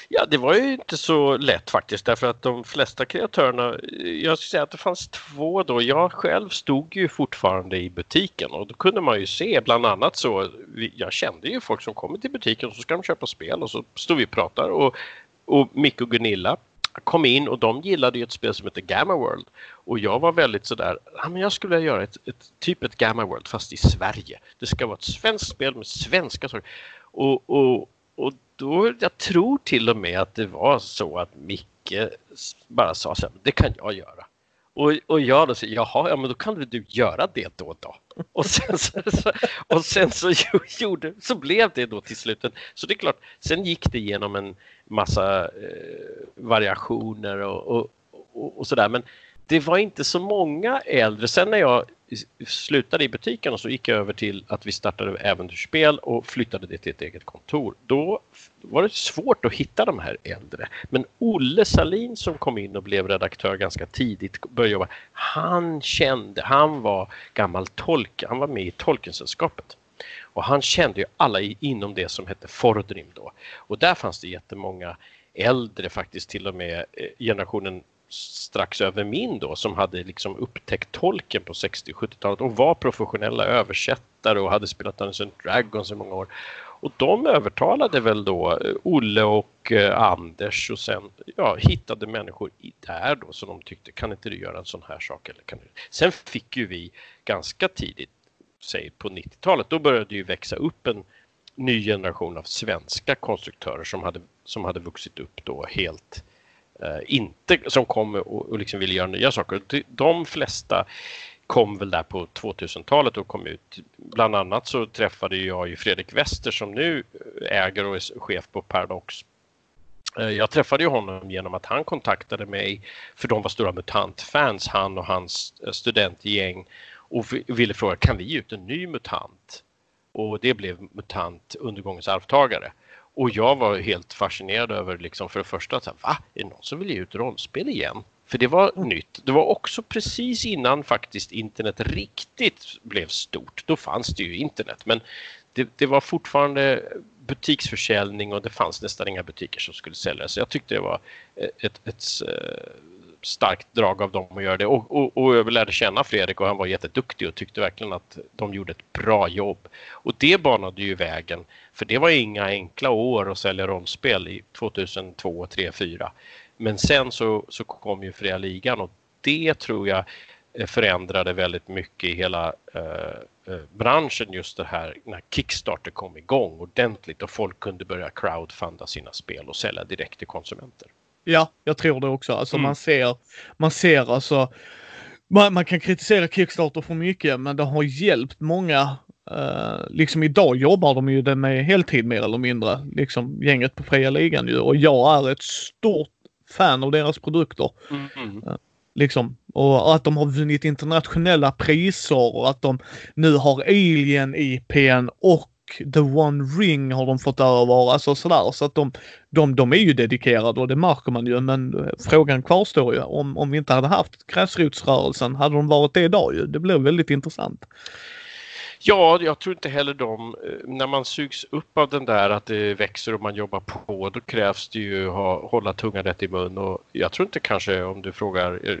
Ja, det var ju inte så lätt faktiskt därför att de flesta kreatörerna, jag skulle säga att det fanns två då. Jag själv stod ju fortfarande i butiken och då kunde man ju se bland annat så, jag kände ju folk som kommer till butiken och så ska de köpa spel och så stod vi och pratade och, och Micke och Gunilla kom in och de gillade ju ett spel som heter Gamma World och jag var väldigt sådär, ja, men jag skulle göra ett, ett, typ ett Gamma World fast i Sverige. Det ska vara ett svenskt spel med svenska saker. Och, och, och då, jag tror till och med att det var så att Micke bara sa så här, det kan jag göra. Och, och jag då säger, jaha, ja men då kan du göra det då då. Och sen så, så, och sen så gjorde, så blev det då till slut. Så det är klart, sen gick det igenom en massa eh, variationer och, och, och, och sådär. Men det var inte så många äldre. Sen när jag slutade i butiken och så gick jag över till att vi startade äventyrsspel och flyttade det till ett eget kontor. Då var det svårt att hitta de här äldre. Men Olle Salin som kom in och blev redaktör ganska tidigt, började jobba, han kände, han var gammal tolk, han var med i Tolkensällskapet. Och han kände ju alla inom det som hette Fordrim då. Och där fanns det jättemånga äldre faktiskt till och med eh, generationen strax över min då som hade liksom upptäckt tolken på 60 70-talet och var professionella översättare och hade spelat Dungeons Dragons i många år. Och de övertalade väl då eh, Olle och eh, Anders och sen ja, hittade människor i där då som de tyckte kan inte du göra en sån här sak? Eller kan du? Sen fick ju vi ganska tidigt, säg på 90-talet, då började det ju växa upp en ny generation av svenska konstruktörer som hade, som hade vuxit upp då helt eh, Eh, inte som kom och, och liksom ville göra nya saker. De, de flesta kom väl där på 2000-talet och kom ut. Bland annat så träffade jag ju Fredrik Wester som nu äger och är chef på Paradox. Eh, jag träffade ju honom genom att han kontaktade mig för de var stora MUTANT-fans, han och hans eh, studentgäng och ville fråga kan vi ge ut en ny MUTANT? Och det blev MUTANT undergångens arvtagare. Och jag var helt fascinerad över liksom för det första att va, är det någon som vill ge ut rollspel igen? För det var mm. nytt. Det var också precis innan faktiskt internet riktigt blev stort. Då fanns det ju internet men det, det var fortfarande butiksförsäljning och det fanns nästan inga butiker som skulle sälja. Så jag tyckte det var ett, ett, ett eh, starkt drag av dem att göra det. Och, och, och jag lärde känna Fredrik och han var jätteduktig och tyckte verkligen att de gjorde ett bra jobb. Och det banade ju vägen, för det var inga enkla år att sälja rollspel i 2002, 2003, 2004. Men sen så, så kom ju Fria Ligan och det tror jag förändrade väldigt mycket i hela eh, eh, branschen just det här när Kickstarter kom igång ordentligt och folk kunde börja crowdfunda sina spel och sälja direkt till konsumenter. Ja, jag tror det också. Alltså mm. man ser, man ser alltså man, man, kan kritisera Kickstarter för mycket men det har hjälpt många. Uh, liksom idag jobbar de ju det med heltid mer eller mindre. Liksom gänget på fria ligan ju och jag är ett stort fan av deras produkter. Mm. Uh, liksom och att de har vunnit internationella priser och att de nu har Alien IPn och The One Ring har de fått över, alltså sådär. Så att de, de, de är ju dedikerade och det märker man ju. Men frågan kvarstår ju. Om, om vi inte hade haft gräsrotsrörelsen, hade de varit det idag ju? Det blir väldigt intressant. Ja, jag tror inte heller de, eh, när man sugs upp av den där att det växer och man jobbar på, då krävs det ju att hålla tungan rätt i mun och jag tror inte kanske om du frågar eh,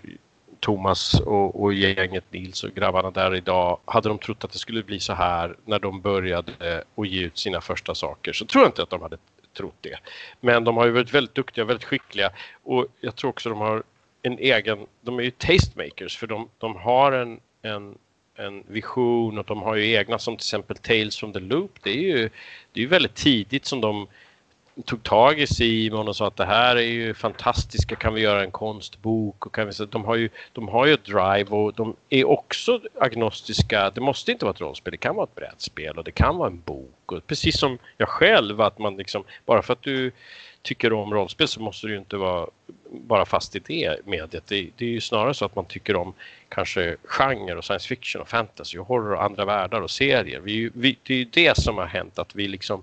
Thomas och, och gänget Nils och grabbarna där idag, hade de trott att det skulle bli så här när de började och ge ut sina första saker så tror jag inte att de hade trott det. Men de har ju varit väldigt duktiga, väldigt skickliga och jag tror också de har en egen, de är ju tastemakers för de, de har en, en, en vision och de har ju egna som till exempel Tales from the Loop. Det är ju, det är väldigt tidigt som de tog tag i Simon och sa att det här är ju fantastiska, kan vi göra en konstbok? Och kan vi, de, har ju, de har ju ett drive och de är också agnostiska. Det måste inte vara ett rollspel, det kan vara ett brädspel och det kan vara en bok. Och precis som jag själv, att man liksom, bara för att du tycker om rollspel så måste du ju inte vara bara fast i det mediet. Det, det är ju snarare så att man tycker om kanske genre och science fiction och fantasy och horror och andra världar och serier. Vi, vi, det är ju det som har hänt att vi liksom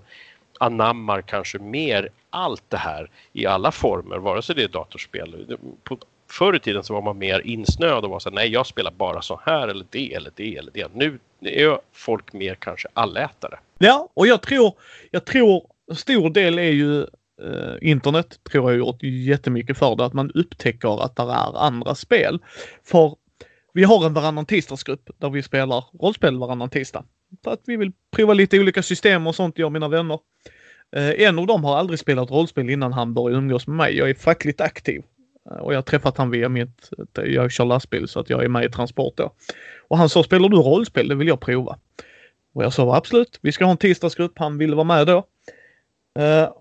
anammar kanske mer allt det här i alla former, vare sig det är datorspel. På, förr i tiden så var man mer insnöad och var så här, nej jag spelar bara så här eller det eller det eller det. Nu är folk mer kanske allätare. Ja, och jag tror, jag tror en stor del är ju eh, internet tror jag gjort jättemycket för det, att man upptäcker att det är andra spel. För vi har en varannan tisdagsgrupp där vi spelar rollspel varannan tisdag. För att vi vill prova lite olika system och sånt, jag och mina vänner. Eh, en av dem har aldrig spelat rollspel innan han började umgås med mig. Jag är fackligt aktiv. Eh, och jag har träffat han via mitt, eh, jag kör lastbil så att jag är med i transport då. Och han sa, spelar du rollspel? Det vill jag prova. Och jag sa absolut, vi ska ha en tisdagsgrupp. Han ville vara med då.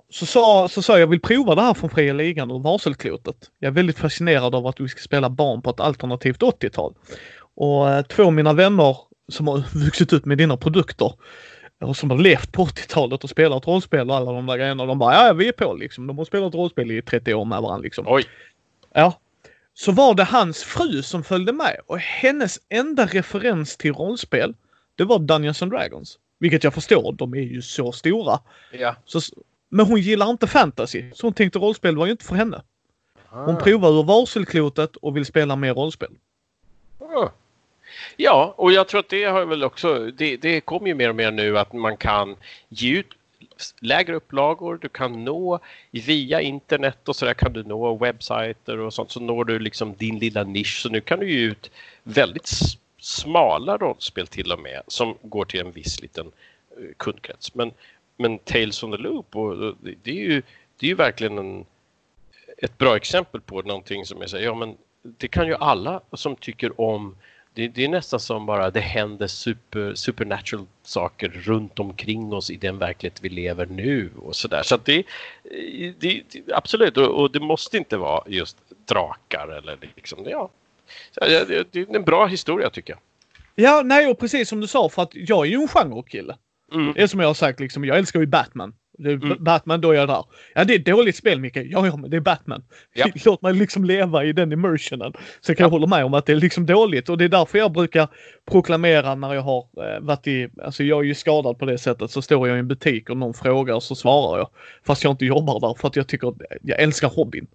Så sa, så sa jag, vill prova det här från Fria Ligan och Varselklotet. Jag är väldigt fascinerad av att vi ska spela barn på ett alternativt 80-tal. Och två av mina vänner som har vuxit upp med dina produkter och som har levt på 80-talet och spelat rollspel och alla de där grejerna. De bara, ja vi är på liksom. De har spelat rollspel i 30 år med varandra liksom. Oj! Ja. Så var det hans fru som följde med och hennes enda referens till rollspel, det var Dungeons and Dragons. Vilket jag förstår, de är ju så stora. Ja. Så, men hon gillar inte fantasy, så hon tänkte rollspel var ju inte för henne. Hon ah. provar ur varselklotet och vill spela mer rollspel. Ah. Ja, och jag tror att det har väl också, det, det kommer ju mer och mer nu att man kan ge ut lägre upplagor, du kan nå via internet och så där kan du nå webbsajter och sånt så når du liksom din lilla nisch. Så nu kan du ge ut väldigt smala rollspel till och med som går till en viss liten eh, kundkrets. Men, men Tales on the Loop, och, eh, det, är ju, det är ju verkligen en, ett bra exempel på någonting som jag säger, ja men det kan ju alla som tycker om det, det, är nästan som bara det händer super, supernatural saker runt omkring oss i den verklighet vi lever nu och sådär. Så att det, det, absolut, och, det måste inte vara just drakar eller liksom, ja. Det, det är en bra historia tycker jag. Ja, nej och precis som du sa för att jag är ju en genrekille. Mm. Det är som jag har sagt liksom, jag älskar ju Batman. Det är mm. Batman, då är jag där. Ja, det är ett dåligt spel Micke. Ja, ja, men det är Batman. Ja. Låt mig liksom leva i den immersionen. Så kan ja. jag hålla med om att det är liksom dåligt och det är därför jag brukar proklamera när jag har eh, varit i, alltså jag är ju skadad på det sättet, så står jag i en butik och någon frågar så svarar jag. Fast jag inte jobbar där för att jag tycker, jag älskar hobbyn.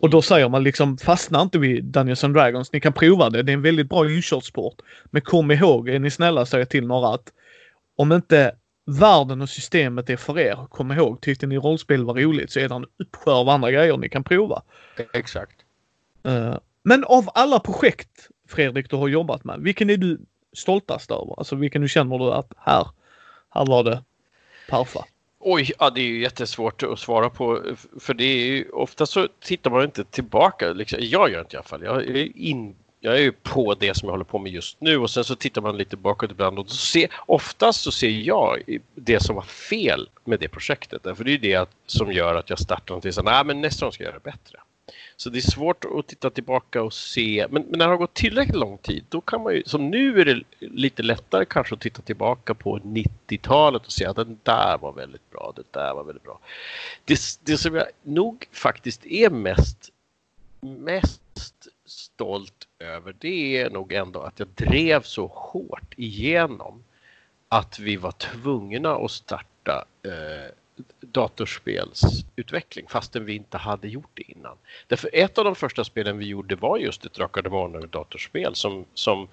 Och då säger man liksom, fastna inte vid Dungeons and Dragons. Ni kan prova det, det är en väldigt bra inkörsport. Men kom ihåg, är ni snälla säger till några att om inte världen och systemet är för er. Kom ihåg, tyckte ni rollspel var roligt så är det en uppsjö av andra grejer ni kan prova. Exakt. Uh, men av alla projekt Fredrik du har jobbat med, vilken är du stoltast över? Alltså vilken du känner du att här, här var det parfa? Oj, ja, det är ju jättesvårt att svara på. För det är ju ofta så tittar man inte tillbaka. Liksom, jag gör inte i alla fall. Jag är in, jag är ju på det som jag håller på med just nu och sen så tittar man lite bakåt ibland och ser, oftast så ser jag det som var fel med det projektet. För det är ju det som gör att jag startar någonting så nej men nästa gång ska jag göra det bättre. Så det är svårt att titta tillbaka och se, men, men, när det har gått tillräckligt lång tid då kan man ju, som nu är det lite lättare kanske att titta tillbaka på 90-talet och se att den där var väldigt bra, det där var väldigt bra. Det, det som jag nog faktiskt är mest, mest stolt över det är nog ändå att jag drev så hårt igenom att vi var tvungna att starta eh, datorspelsutveckling fastän vi inte hade gjort det innan. Därför ett av de första spelen vi gjorde var just ett Drakar och datorspel som, som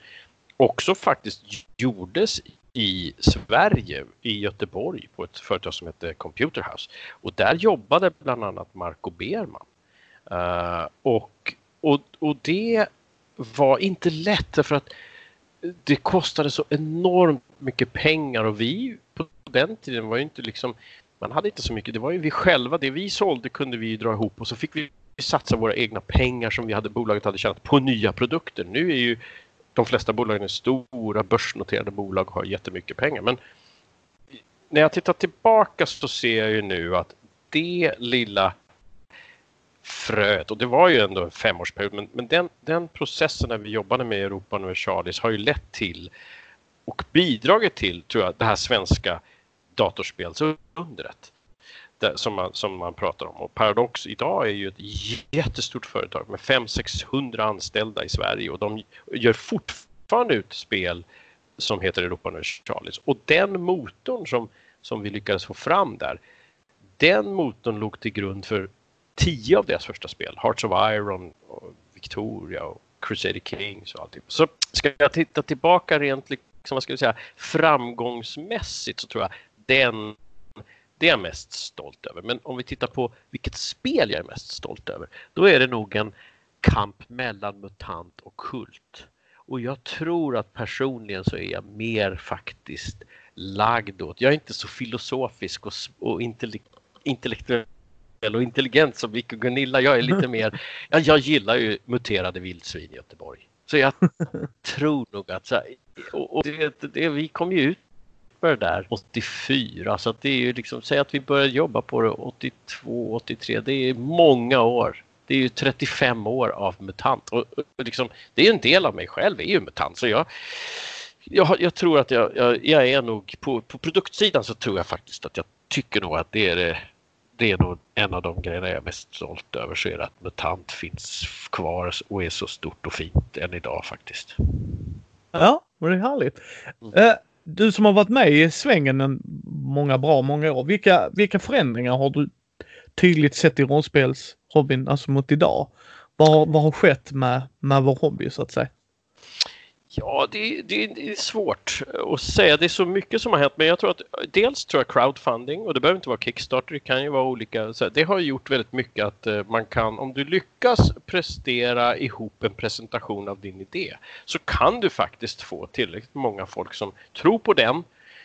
också faktiskt gjordes i Sverige, i Göteborg på ett företag som hette Computer House. Och där jobbade bland annat Marco Berman. Uh, eh, och, och, och det var inte lätt för att det kostade så enormt mycket pengar och vi på den tiden var ju inte liksom man hade inte så mycket. Det var ju vi själva. Det vi sålde kunde vi dra ihop och så fick vi satsa våra egna pengar som vi hade, bolaget hade tjänat på nya produkter. Nu är ju de flesta bolagen stora börsnoterade bolag och har jättemycket pengar. Men när jag tittar tillbaka så ser jag ju nu att det lilla fröet, och det var ju ändå en femårsperiod, men, men den, den processen när vi jobbade med Europa Universalis har ju lett till och bidragit till, tror jag, det här svenska datorspelsundret som man, som man pratar om. Och Paradox idag är ju ett jättestort företag med 500-600 anställda i Sverige och de gör fortfarande ut spel som heter Europa Universalis. Och den motorn som, som vi lyckades få fram där, den motorn låg till grund för tio av deras första spel. Hearts of Iron, och Victoria och Crusader Kings och allting. Så ska jag titta tillbaka rent liksom, vad ska jag säga, framgångsmässigt så tror jag den, det är jag mest stolt över. Men om vi tittar på vilket spel jag är mest stolt över, då är det nog en kamp mellan MUTANT och KULT. Och jag tror att personligen så är jag mer faktiskt lagd åt, jag är inte så filosofisk och, och intellektuell och intelligent som Vic och Gunilla. Jag är lite mer, ja, jag gillar ju muterade vildsvin i Göteborg. Så jag tror nog att, så här, och, och det, det, vi kom ju ut med det där 84 så att det är ju liksom, säg att vi började jobba på det 82, 83, det är många år. Det är ju 35 år av MUTANT och, och liksom, det är en del av mig själv, är ju MUTANT så jag jag, jag tror att jag, jag, jag, är nog på, på produktsidan så tror jag faktiskt att jag tycker nog att det är det det är nog en av de grejerna jag är mest stolt över så är det att MUTANT finns kvar och är så stort och fint än idag faktiskt. Ja, det är härligt. Mm. Eh, du som har varit med i svängen en många bra många år, vilka, vilka förändringar har du tydligt sett i rollspelshobbyn, alltså mot idag? Vad, vad har skett med, med vår hobby så att säga? Ja, det, det, det, är svårt att säga. Det är så mycket som har hänt. Men jag tror att dels tror jag crowdfunding och det behöver inte vara Kickstarter. Det kan ju vara olika. det har gjort väldigt mycket att eh, man kan, om du lyckas prestera ihop en presentation av din idé så kan du faktiskt få tillräckligt många folk som tror på den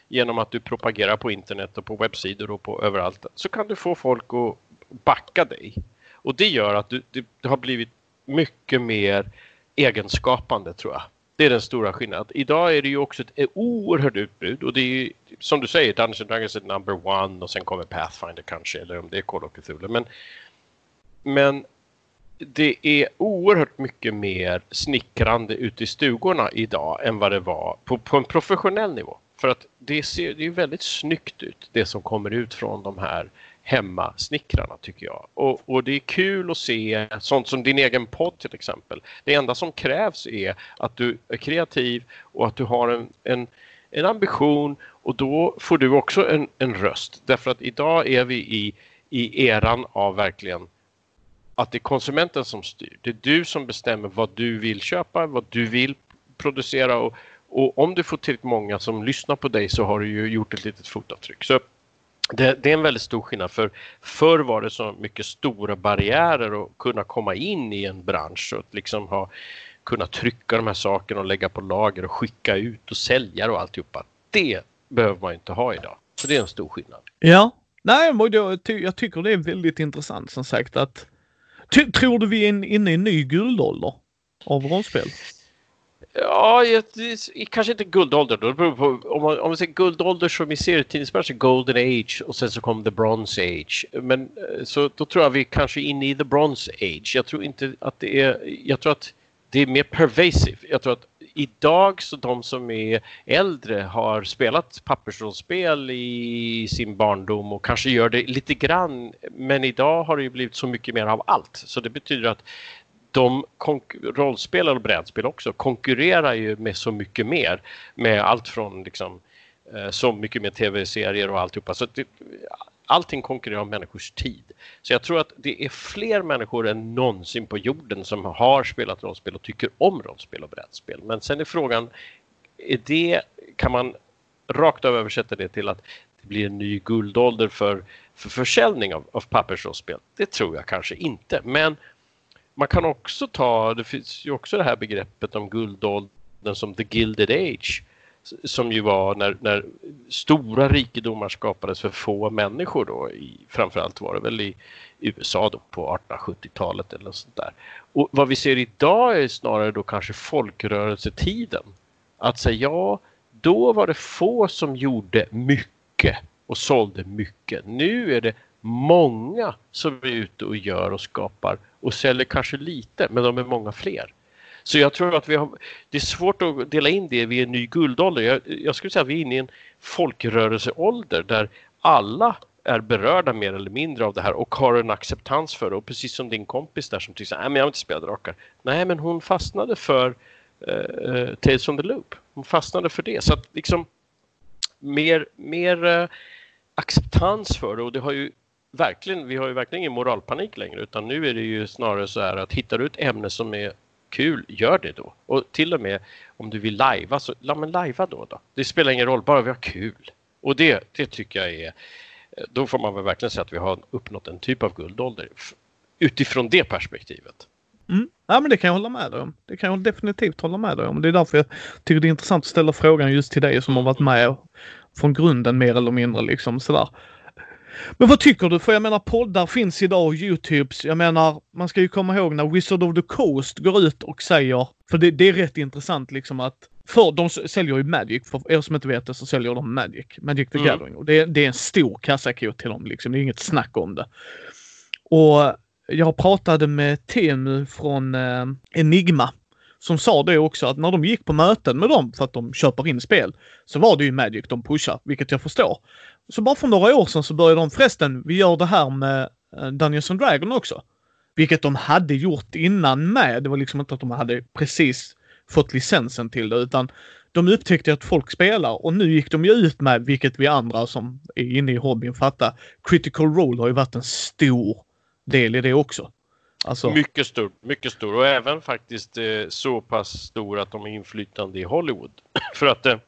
genom att du propagerar på internet och på webbsidor och på överallt. Så kan du få folk att backa dig. Och det gör att du, det, det har blivit mycket mer egenskapande tror jag det är den stora skillnaden. Idag är det ju också ett oerhört utbud och det är ju, som du säger Dungeons Dragons är number one och sen kommer Pathfinder kanske eller om det är Call of Cthulhu. Men, men det är oerhört mycket mer snickrande ute i stugorna idag än vad det var på, på en professionell nivå. För att det ser det är väldigt snyggt ut det som kommer ut från de här hemmasnickrarna tycker jag. Och, och, det är kul att se sånt som din egen podd till exempel. Det enda som krävs är att du är kreativ och att du har en, en, en ambition och då får du också en, en röst. Därför att idag är vi i, i eran av verkligen att det är konsumenten som styr. Det är du som bestämmer vad du vill köpa, vad du vill producera och, och om du får tillräckligt många som lyssnar på dig så har du ju gjort ett litet fotavtryck. Så det, det, är en väldigt stor skillnad för förr var det så mycket stora barriärer att kunna komma in i en bransch och liksom ha kunna trycka de här sakerna och lägga på lager och skicka ut och sälja och alltihopa. Det behöver man inte ha idag. Så det är en stor skillnad. Ja, nej, jag tycker det är väldigt intressant som sagt att Tror du vi är inne i en ny guldålder? av rollspel? Ja, kanske inte guldåldern, Då. På, om, man, om man säger guldålder som i serietidningsbranschen, Golden Age och sen så kom The Bronze Age. Men eh, så då tror jag vi kanske är inne i The Bronze Age. Jag tror inte att det är, jag tror att det är mer pervasive. Jag tror att idag så de som är äldre har spelat pappersrollspel i sin barndom och kanske gör det lite grann. Men idag har det ju blivit så mycket mer av allt. Så det betyder att de rollspel och brädspel också konkurrerar ju med så mycket mer. Med allt från liksom, eh, så mycket mer tv-serier och alltihopa. Så det, allting konkurrerar om människors tid. Så jag tror att det är fler människor än någonsin på jorden som har spelat rollspel och tycker om rollspel och brädspel. Men sen är frågan, är det, kan man rakt av översätta det till att det blir en ny guldålder för, för försäljning av, av pappersrollspel? Det tror jag kanske inte. Men man kan också ta, det finns ju också det här begreppet om guldåldern som the gilded age som ju var när, när stora rikedomar skapades för få människor då. I, framförallt var det väl i USA då på 1870-talet eller något sånt där. Och vad vi ser idag är snarare då kanske folkrörelsetiden. Att säga ja, då var det få som gjorde mycket och sålde mycket. Nu är det många som är ute och gör och skapar och säljer kanske lite, men de är många fler. Så jag tror att vi har, det är svårt att dela in det vid en ny guldålder. Jag, jag skulle säga att vi är inne i en folkrörelseålder där alla är berörda mer eller mindre av det här och har en acceptans för det. Och precis som din kompis där som tyckte att jag vill inte spela drakar. Nej, men hon fastnade för uh, Tales on the Loop. Hon fastnade för det. Så att liksom mer, mer uh, acceptans för det och det har ju verkligen, vi har ju verkligen ingen moralpanik längre utan nu är det ju snarare så här att hittar du ett ämne som är kul, gör det då. Och till och med om du vill lajva, så ja, men lajva då, då. Det spelar ingen roll, bara vi har kul. Och det, det tycker jag är, då får man väl verkligen säga att vi har uppnått en typ av guldålder utifrån det perspektivet. Mm. Ja, men det kan jag hålla med dig om. Det kan jag definitivt hålla med dig om. Det är därför jag tycker det är intressant att ställa frågan just till dig som har varit med från grunden mer eller mindre liksom sådär. Men vad tycker du? För jag menar poddar finns idag och Youtubes. Jag menar, man ska ju komma ihåg när Wizard of the Coast går ut och säger, för det, det är rätt intressant liksom att för de säljer ju Magic, för er som inte vet det så säljer de Magic, Magic the mm. Gathering. Och det, det, är en stor kassako till dem liksom, det är inget snack om det. Och jag pratade med Temu från eh, Enigma som sa det också att när de gick på möten med dem för att de köper in spel så var det ju Magic de pushar, vilket jag förstår. Så bara för några år sedan så började de förresten, vi gör det här med eh, Dungeons and Dragon också. Vilket de hade gjort innan med. Det var liksom inte att de hade precis fått licensen till det utan de upptäckte att folk spelar och nu gick de ju ut med, vilket vi andra som är inne i hobbyn fattar, critical role har ju varit en stor del i det också. Alltså... Mycket stor, mycket stor och även faktiskt eh, så pass stor att de har inflytande i Hollywood. För att eh,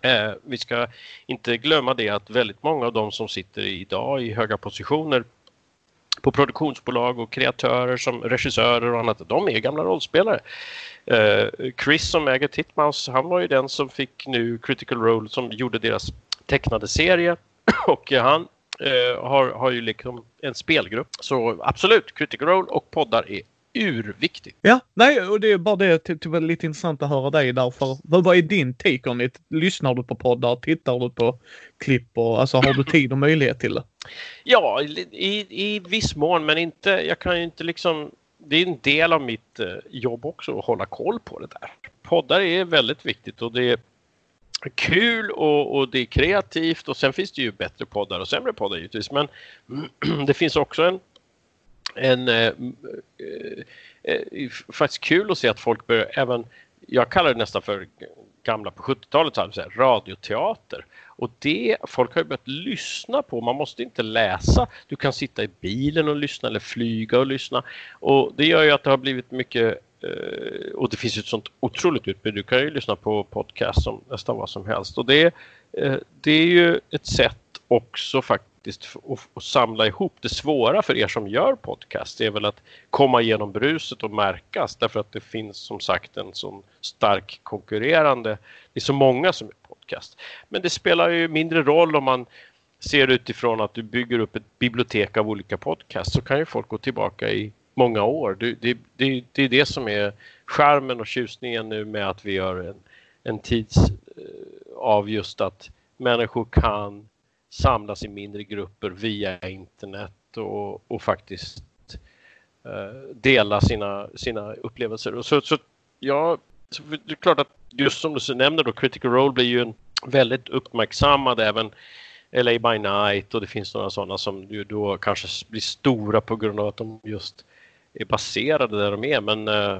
eh, vi ska inte glömma det att väldigt många av de som sitter idag i höga positioner på produktionsbolag och kreatörer som regissörer och annat, de är gamla rollspelare. Eh, Chris som äger Titmouse, han var ju den som fick nu Critical Role som gjorde deras tecknade serie och eh, han eh, har, har ju liksom en spelgrupp. Så absolut, Critical Role och poddar är urviktigt. Ja, nej, och det är bara det, det var lite intressant att höra dig därför. Vad, vad är din take on it? Lyssnar du på poddar? Tittar du på klipp? Och, alltså har du tid och möjlighet till det? Ja, i, i viss mån, men inte, jag kan ju inte liksom det är en del av mitt eh, jobb också att hålla koll på det där. Poddar är väldigt viktigt och det kul och, och, det är kreativt och sen finns det ju bättre poddar och sämre poddar givetvis. Men det finns också en, en eh, eh, eh, faktiskt kul att se att folk börjar även, jag kallar det nästan för gamla på 70-talet, så här, radioteater. Och det, folk har ju börjat lyssna på, man måste inte läsa. Du kan sitta i bilen och lyssna eller flyga och lyssna. Och det gör ju att det har blivit mycket Eh, och det finns ju ett sånt otroligt utbud. Du kan ju lyssna på podcast som nästan vad som helst. Och det, uh, det är ju ett sätt också faktiskt att, att samla ihop. Det svåra för er som gör podcast är väl att komma igenom bruset och märkas därför att det finns som sagt en sån stark konkurrerande. Det är så många som är podcast. Men det spelar ju mindre roll om man ser utifrån att du bygger upp ett bibliotek av olika podcast så kan ju folk gå tillbaka i många år. Det, det, det, det är det som är charmen och tjusningen nu med att vi gör en, en tids eh, av just att människor kan samlas i mindre grupper via internet och, och faktiskt eh, dela sina, sina upplevelser. Och så, så, ja, så det är klart att just som du nämner då, Critical Role blir ju en väldigt uppmärksammad även LA by Night och det finns några sådana som ju då kanske blir stora på grund av att de just är baserade där de är. Men, eh,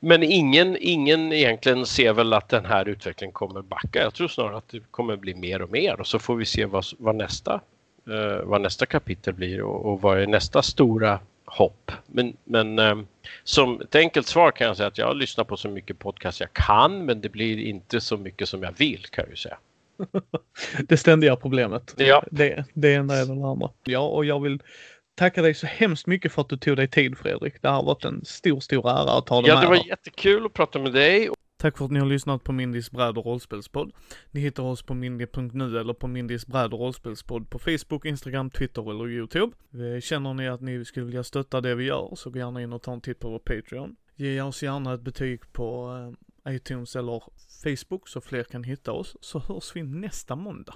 men ingen, ingen egentligen ser väl att den här utvecklingen kommer backa. Jag tror snarare att det kommer bli mer och mer och så får vi se vad, vad, nästa, eh, vad nästa kapitel blir och, och vad är nästa stora hopp. Men, men eh, som ett enkelt svar kan jag säga att jag lyssnar på så mycket podcast jag kan men det blir inte så mycket som jag vill kan jag ju säga. det ständiga problemet. Ja. Det, det ena är det andra. Ja, och jag vill tacka dig så hemskt mycket för att du tog dig tid Fredrik. Det har varit en stor, stor ära att ha dig Ja, med. det var här. jättekul att prata med dig. Tack för att ni har lyssnat på Mindys bräd och rollspelspodd. Ni hittar oss på mindy.nu eller på Mindys bräd och rollspelspodd på Facebook, Instagram, Twitter eller Youtube. Eh, Känner ni att ni skulle vilja stötta det vi gör så gå gärna in och ta en titt på vår Patreon. Ge oss gärna ett betyg på eh, iTunes eller Facebook så fler kan hitta oss, så hörs vi nästa måndag.